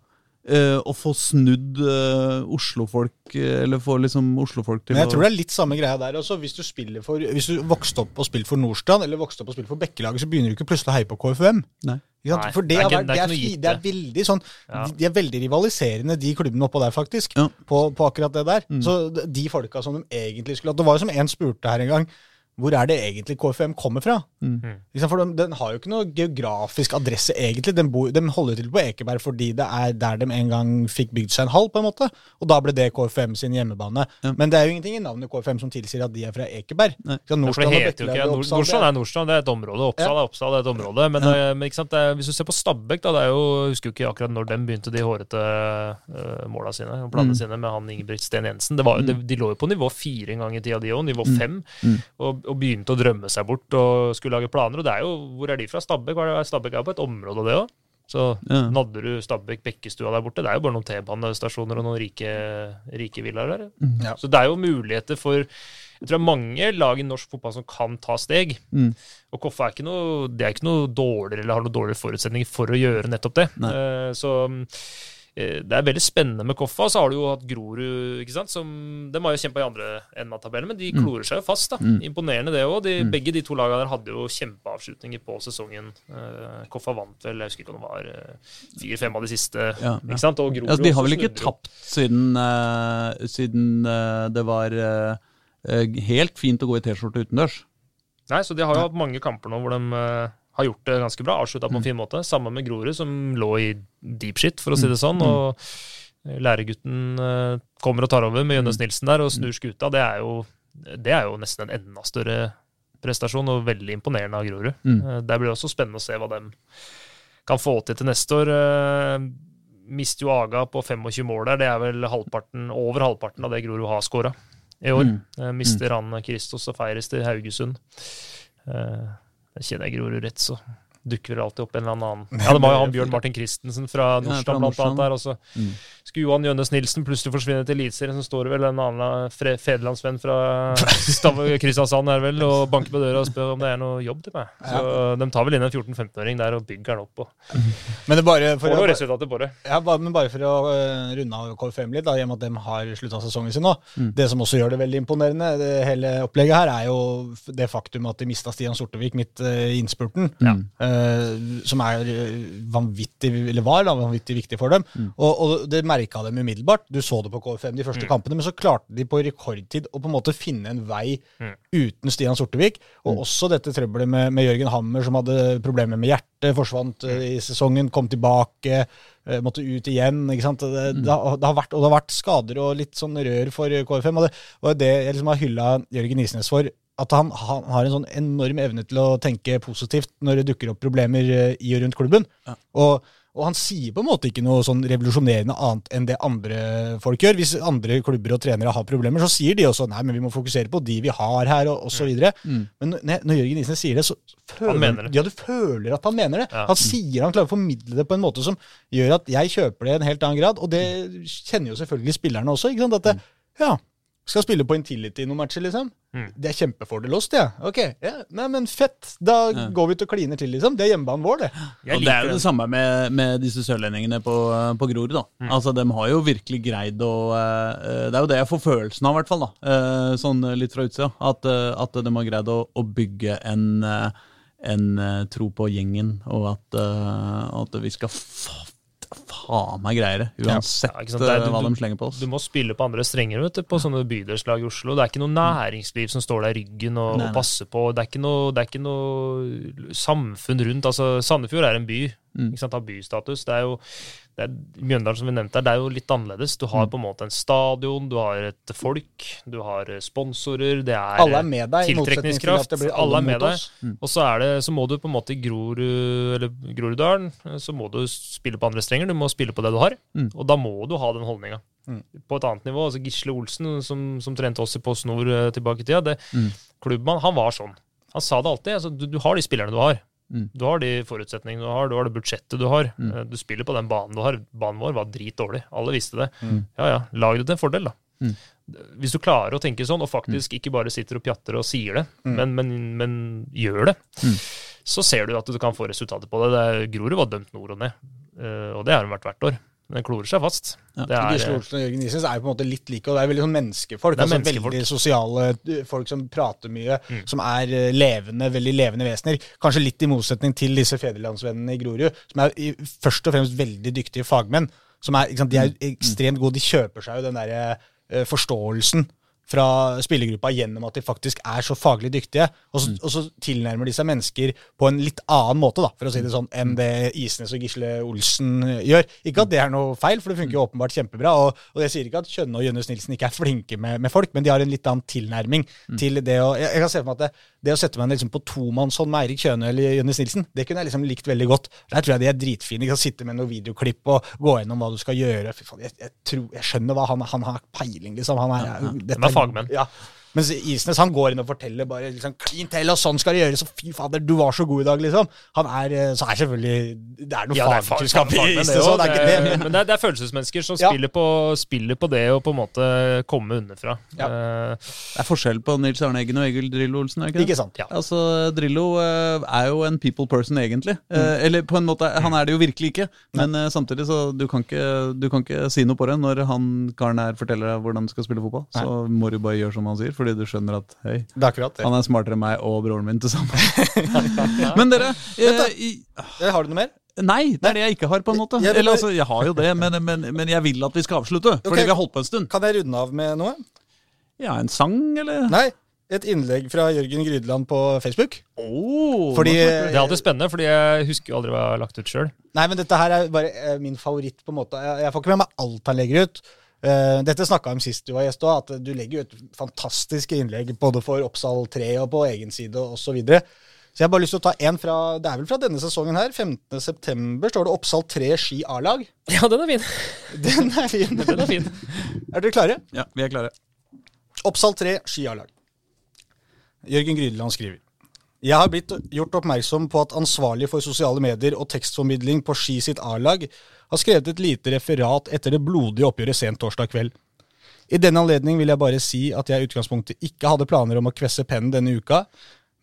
eh, å få snudd uh, Oslo-folk, eh, eller få liksom Oslo-folk til Men jeg å tror det er litt samme greia der Altså, Hvis du, spiller for, hvis du vokste opp og spilte for Nordstrand, eller vokste opp og spilte for Bekkelaget, så begynner du ikke plutselig å heie på KFUM. Nei. Nei, For det, det er det er det, er, det er veldig sånn Ja. de, er veldig rivaliserende, de klubbene oppå der, faktisk. Ja. På, på akkurat det der. Så de- de folka som de egentlig skulle hatt Det var jo som en spurte her en gang. Hvor er det egentlig KFM kommer fra? Mm. For den, den har jo ikke noe geografisk adresse, egentlig. Den, bor, den holder til på Ekeberg fordi det er der de en gang fikk bygd seg en hall, på en måte. Og da ble det KFM sin hjemmebane. Ja. Men det er jo ingenting i navnet KFM som tilsier at de er fra Ekeberg. Nei. Ja, for det heter jo ikke og Nordstrand er Nordstrand, det er et område. Oppsal er Oppsal, det er et område. Men, Ja. eh, men ikke sant, det er, hvis du ser på Stabæk, da, det er jo, jeg husker jo ikke akkurat når de begynte de hårete uh, måla sine, og planene Mm. sine med han Ingebrigt Sten Jensen. Det var, mm. de, de lå jo på nivå fire en gang i tida, de òg. Nivå fem. Mm. Og, og begynte å drømme seg bort og skulle lage planer. Og det er jo, hvor er de fra? Stabæk? Hva er? Stabæk er jo på et område, det òg. Så Ja. Nadderud, Stabæk, Bekkestua der borte. Det er jo bare noen T-banestasjoner og noen rike, rike villaer der. Ja. Så det er jo muligheter for jeg tror det er mange lag i norsk fotball som kan ta steg. Mm. Og Koffa er ikke noe, det er ikke noe dårligere eller har noe dårligere forutsetninger for å gjøre nettopp det. Nei. Eh, så det er veldig spennende med Koffa. Så har du jo hatt Grorud, ikke sant. Som, de har jo kjempa i andre enden av tabellen, men de klorer seg jo fast. da. Mm. Imponerende det òg. De, Mm. Begge de to lagene der hadde jo kjempeavslutninger på sesongen. Eh, Koffa vant vel, jeg husker ikke om det var eh, fire-fem av de siste. Ja, ja. ikke sant? Og Grorud Altså, de har vel ikke tapt siden, uh, siden uh, det var eh, eh, helt fint å gå i T-skjorte utendørs. Nei, så de har jo hatt mange kamper nå hvor de eh, har gjort det ganske bra. Avslutta på en fin måte. Sammen med Grorud, som lå i deep shit, for å si det sånn. Og eh, læregutten eh, kommer og tar over med Jønnes Nilsen der og snur skuta. Det er jo, det er jo nesten en enda større prestasjon, og veldig imponerende av Grorud. Mm. blir Det også spennende å se hva de kan få til til neste år. Eh, Mister jo Aga på 25 mål der. Det er vel halvparten, over halvparten av det Grorud har skåra i år. Mm. Eh, Mister han Kristos og feires til Haugesund. Jeg kjenner jeg Grorud rett, så dukker vel alltid opp en eller annen Ja, det må jo han Bjørn Martin Christensen fra Ja, Nordstrand, blant annet der. Og så Mm. skulle Johan Jønnes Nilsen plutselig forsvinne til Eliteserien, så står det vel en annen fre- federlandsvenn fra [LAUGHS] Kristiansand her vel, og banker på døra og spør om det er noe jobb til meg. Så de tar vel inn en 14-15-åring der og bygger den opp. og [LAUGHS] Men det bare for å, noe resultater på det. ja, bare, men bare for å øh, runde av KFM litt, da, i og med at de har slutta sesongen sin nå. Mm. Det som også gjør det veldig imponerende, det hele opplegget her, er jo det faktum at de mista Stian Sortevik midt i innspurten. Ja. Eh, som er eh, vanvittig, eller var da, vanvittig viktig for dem. Og, og det merka dem umiddelbart. Du så det på KFM de første kampene, men så klarte de på rekordtid å på en måte finne en vei uten Stian Sortevik. Og også dette trøbbelet med, med Jørgen Hammer, som hadde problemer med hjertet, forsvant eh, i sesongen, kom tilbake, måtte ut igjen. ikke sant? Det, det, har, det har vært, og det har vært skader og litt sånn rør for KFM. Og det var det jeg liksom har hylla Jørgen Isnes for, at han, han har en sånn enorm evne til å tenke positivt når det dukker opp problemer eh, i og rundt klubben. Og, og han sier på en måte ikke noe sånn revolusjonerende annet enn det andre folk gjør. Hvis andre klubber og trenere har problemer, så sier de også nei, men vi må fokusere på de vi har her, og osv. Mm. Men når, når Jørgen Isnes sier det, så føler, det. Ja, du føler at han mener det. Ja. Han sier han klarer å formidle det på en måte som gjør at jeg kjøper det i en helt annen grad, og det kjenner jo selvfølgelig spillerne også. ikke sant? At det, ja, skal spille på Intility noen matcher, liksom. Mm. Det er kjempefordel oss, det. Ok, ja, nei, men fett. Da går vi ut og kliner til, liksom. Det er hjemmebanen vår, det. Jeg og det er jo det samme med, med disse sørlendingene på, på Grorud. da. Altså, De har jo virkelig greid å eh, Det er jo det jeg får følelsen av, i hvert fall. da. Eh, sånn litt fra utsida. At, eh, at de har greid å, å bygge en, eh, en eh, tro på gjengen, og at, eh, at vi skal faen meg greier det, uansett Ja, det er- du, hva de slenger på oss. Du må spille på andre strenger vet du, på sånne bydelslag i Oslo. Det er ikke noe næringsliv som står der i ryggen og, Nei, og passer på. Det er, ikke noe, det er ikke noe samfunn rundt. altså Sandefjord er en by. Mm. ikke sant, Har bystatus. Det er jo det er, Mjøndalen, som vi nevnte, det er jo litt annerledes. Du har på en måte en stadion, du har et folk, du har sponsorer. det er Alle er med deg, til tiltrekningskraft. det blir alle alle er med deg. oss. Og så, det, så må du på en måte i Grorud, Groruddalen så må du spille på andre strenger. Du må spille på det du har, Mm. og da må du ha den holdninga. Mm. På et annet nivå. altså Gisle Olsen, som, som trente oss i Post Nord eh, tilbake i tida, det, Mm. klubbmann, han var sånn. Han sa det alltid. Altså, du, du har de spillerne du har. Mm. Du har de forutsetningene du har, du har det budsjettet du har. Mm. Eh, Du spiller på den banen du har. Banen vår var dritdårlig. Alle visste det. Mm. Ja ja, lag det til en fordel, da. Mm. Hvis du klarer å tenke sånn, og faktisk ikke bare sitter og pjatter og sier det, Mm. men, men, men gjør det, Mm. så ser du at du kan få resultater på det. det Grorud var dømt nord og ned, eh, og det har hun vært hvert år. Men den klorer seg fast. Ja. Det er, Gisle Olsen og Jørgen Isnes er jo på en måte litt like, og det er veldig sånn menneskefolk. Det er altså menneskefolk. Veldig sosiale folk som prater mye, Mm. som er uh, levende, veldig levende vesener. Kanskje litt i motsetning til disse fedrelandsvennene i Grorud, som er først og fremst veldig dyktige fagmenn. Som er, sant, de er ekstremt gode, de kjøper seg jo den derre uh, forståelsen fra spillergruppa gjennom at de faktisk er så faglig dyktige. Og så, og så tilnærmer de seg mennesker på en litt annen måte, da, for å si det sånn, enn det Isnes og Gisle Olsen gjør. Ikke at det er noe feil, for det funker jo åpenbart kjempebra. Og, og jeg sier ikke at Kjønne og Jønnes Nilsen ikke er flinke med, med folk, men de har en litt annen tilnærming til det å Jeg, jeg kan se for meg at det, det å sette meg liksom på tomannshånd med Eirik Kjøne eller Jønnes Nilsen, det kunne jeg liksom likt veldig godt. Der tror jeg de er dritfine. De kan sitte med noen videoklipp og gå gjennom hva du skal gjøre. Fy faen, jeg, jeg, tror, jeg skjønner hva han, han har peiling, liksom. Han er, De er fagmenn. Ja. Mens Isnes han går inn og forteller bare liksom, klin til, og sånn skal det gjøres, og fy fader, du var så god i dag, liksom. Han er, eh, så er selvfølgelig Det er noe Ja, fagkunnskap i Isnes òg, det er ikke det. Men, Men det er, det er følelsesmennesker som Ja. spiller, på, spiller på det å på en måte komme underfra. Ja. Uh, Det er forskjell på Nils Arne Eggen og Egil Drillo Olsen, er ikke det? ikke sant? Ja. Altså, Drillo eh, er jo en people person, egentlig. Mm. Eller på en måte, han er det jo virkelig ikke. Men samtidig så du kan ikke, du kan ikke si noe på det når han karen her forteller deg hvordan du skal spille fotball. Så må du bare gjøre som han sier, fordi du skjønner at hei, Det er akkurat det. han er smartere enn meg og broren min til sammen. [LAUGHS] men dere jeg, i, Eh, Har du noe mer? Nei, det er det jeg ikke har, på en måte. Jeg Eller altså, jeg har jo det, men, men, men jeg vil at vi skal avslutte. Fordi okay. vi har holdt på en stund. Kan jeg runde av med noe? Ja, en sang, eller? Nei. Et innlegg fra Jørgen Grydeland på Facebook. Oh, Fordi det er alltid spennende, fordi jeg husker jo aldri hva jeg har lagt ut sjøl. Nei, men dette her er bare eh, min favoritt, på en måte. Jeg, jeg får ikke med meg alt han legger ut. Eh, dette snakka vi om sist du var gjest òg, at du legger jo et fantastisk innlegg både for Oppsal 3 og på egen side osv. Så, videre. så jeg har bare lyst til å ta en fra Det er vel fra denne sesongen her. 15.9. står det Oppsal 3 ski A-lag. [LAUGHS] Ja, den er fin. Den er fin. [LAUGHS] Den er fin. Er dere klare? Ja, vi er klare. Oppsal 3 ski A-lag. Jørgen Grydeland skriver. Jeg har blitt gjort oppmerksom på at ansvarlig for sosiale medier og tekstformidling på Ski sitt A-lag har skrevet et lite referat etter det blodige oppgjøret sent torsdag kveld. I denne anledning vil jeg bare si at jeg i utgangspunktet ikke hadde planer om å kvesse pennen denne uka,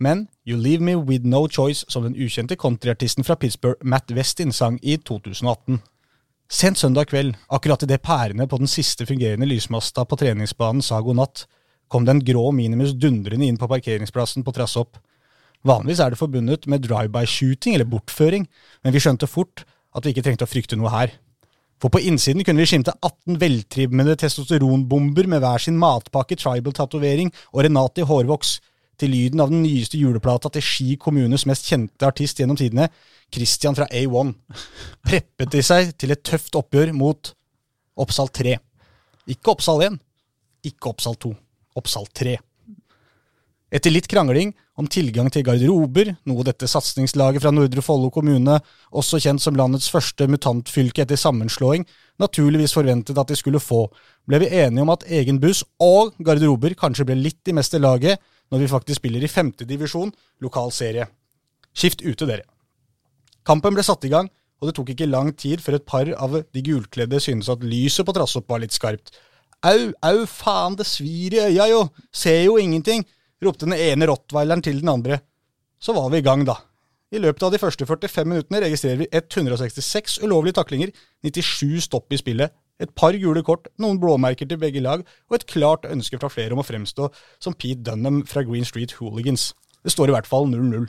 men You Leave Me With No Choice, som den ukjente countryartisten fra Pittsburgh Matt Westin sang i 2018. Sent søndag kveld, akkurat idet pærene på den siste fungerende lysmasta på treningsbanen sa god natt, kom den grå minimus dundrende inn på parkeringsplassen på trass opp. Vanligvis er det forbundet med drive-by-shooting eller bortføring, men vi skjønte fort at vi ikke trengte å frykte noe her. For på innsiden kunne vi skimte 18 veltrimmede testosteronbomber med hver sin matpakke, tribal-tatovering og Renate i hårvoks, til lyden av den nyeste juleplata til Ski kommunes mest kjente artist gjennom tidene, Christian fra A1. Preppet de seg til et tøft oppgjør mot Oppsal 3. Ikke Oppsal 1, ikke Oppsal 2. Oppsal 3. Etter litt krangling om tilgang til garderober, noe dette satsingslaget fra Nordre Follo kommune, også kjent som landets første mutantfylke etter sammenslåing, naturligvis forventet at de skulle få, ble vi enige om at egen buss og garderober kanskje ble litt i meste laget når vi faktisk spiller i femtedivisjon, lokal serie. Skift ute, dere. Kampen ble satt i gang, og det tok ikke lang tid før et par av de gulkledde syntes at lyset på Trassopp var litt skarpt. Au, au, faen, det svir i øya jo, ser jo ingenting ropte den ene rottweileren til den andre. Så var vi i gang, da. I løpet av de første 45 minuttene registrerer vi 166 ulovlige taklinger, 97 stopp i spillet, et par gule kort, noen blåmerker til begge lag, og et klart ønske fra flere om å fremstå som Pete Dunham fra Green Street Hooligans. Det står i hvert fall 0-0.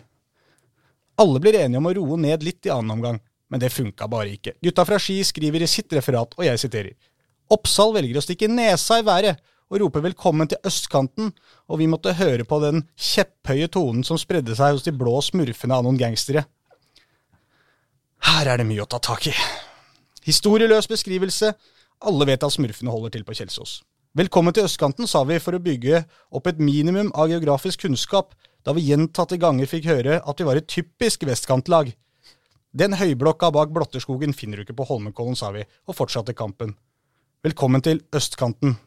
Alle blir enige om å roe ned litt i annen omgang, men det funka bare ikke. Gutta fra Ski skriver i sitt referat, og jeg siterer, Oppsal velger å stikke nesa i været og rope velkommen til østkanten, og vi måtte høre på den kjepphøye tonen som spredde seg hos de blå smurfene av noen gangstere. Her er det mye å ta tak i. Historieløs beskrivelse. Alle vet at smurfene holder til på Kjelsås. Velkommen til østkanten, sa vi for å bygge opp et minimum av geografisk kunnskap, da vi gjentatte ganger fikk høre at vi var et typisk vestkantlag. Den høyblokka bak Blotterskogen finner du ikke på Holmenkollen, sa vi, og fortsatte kampen. Velkommen til østkanten.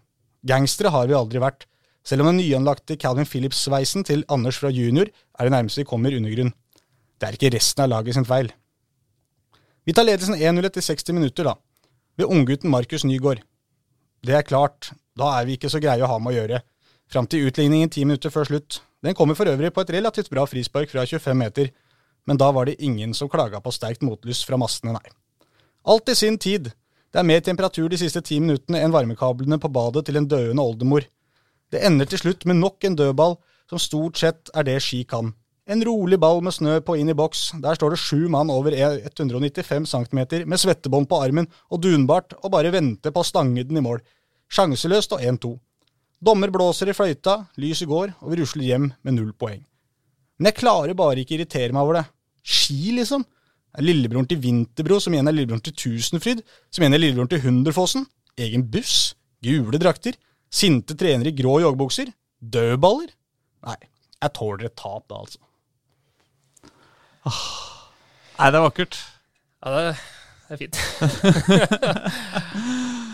Gangstere har vi aldri vært, selv om den nyanlagte Calvin Phillips-sveisen til Anders fra junior er det nærmeste vi kommer undergrunn. Det er ikke resten av laget sin feil. Vi tar ledelsen 1-0 etter 60 minutter, da, ved unggutten Markus Nygaard. Det er klart, da er vi ikke så greie å ha med å gjøre, fram til utligningen ti minutter før slutt. Den kommer for øvrig på et relativt bra frispark fra 25 meter, men da var det ingen som klaga på sterkt motlys fra massene, nei. Alt i sin tid. Det er mer temperatur de siste ti minuttene enn varmekablene på badet til en døende oldemor. Det ender til slutt med nok en dødball, som stort sett er det Ski kan. En rolig ball med snø på inn i boks. Der står det sju mann over 195 cm med svettebånd på armen og dunbart og bare venter på å stange den i mål. Sjanseløst og 1-2. Dommer blåser i fløyta, lyset går, og vi rusler hjem med null poeng. Men jeg klarer bare ikke irritere meg over det. Ski, liksom er lillebroren til Vinterbro, som igjen er lillebroren til Tusenfryd, som igjen er lillebroren til Hunderfossen, egen buss, gule drakter, sinte trenere i grå joggebukser, dødballer. Nei, jeg tåler et tap da, altså. Nei, det er vakkert. Ja, det, det er fint. [LAUGHS] [LAUGHS]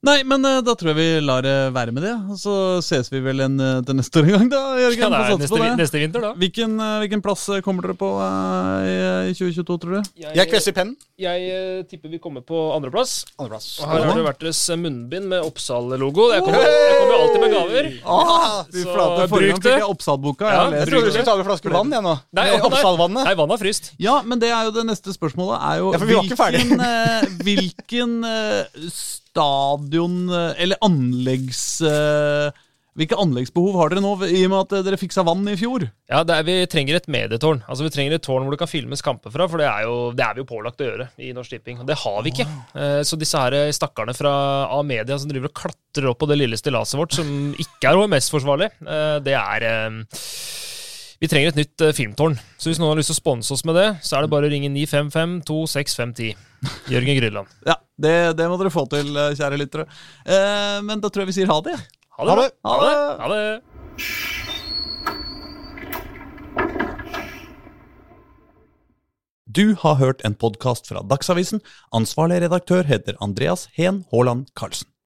Nei, men eh, da tror jeg vi lar det være med det. Og så ses vi vel en, eh, til neste år en gang, da, Jørgen. Ja, er neste, neste vinter, da. Hvilken, eh, hvilken plass eh, kommer dere på uh, i, i 2022, tror du? Jeg kvesser pennen. jeg uh, tipper vi kommer på andreplass. Andreplass. Og her har det vært deres munnbind med Oppsal-logo. Jeg kommer jeg kommer jo alltid med gaver. Ah, du Så flate, bruk det. jeg Oppsal-boka. Ja, jeg jeg trodde du skulle ta med flaske vann, jeg nå. Nei, Oppsal-vannet. nei. Vannet har fryst. Ja, men det er jo det neste spørsmålet. er jo Ja, for vi var ikke ferdig. Hvilken, uh, hvilken eh, stadion eh, Eller anleggs... eh, hvilke anleggsbehov har dere nå, i og med at eh, dere fiksa vann i fjor? Ja, er, Vi trenger et medietårn. Altså Vi trenger et tårn hvor det kan filmes kamper fra, for det er, jo, det er vi jo pålagt å gjøre i Norsk Tipping. Og det har vi ikke. Eh, Så disse her stakkarene fra A-media som driver og klatrer opp på det lille stillaset vårt, som ikke er HMS-forsvarlig, det er Vi trenger et nytt filmtårn. Så hvis noen har lyst til å sponse oss med det, så er det bare å ringe 955 26510. Jørgen Grylland. Ja, det, det må dere få til, eh, kjære lyttere. Eh, men da tror jeg vi sier ha det. Ha det. Ha det. bra. Ha det. Ha det. Du har hørt en podkast fra Dagsavisen. Ansvarlig redaktør heter Andreas Heen Haaland Karlsen.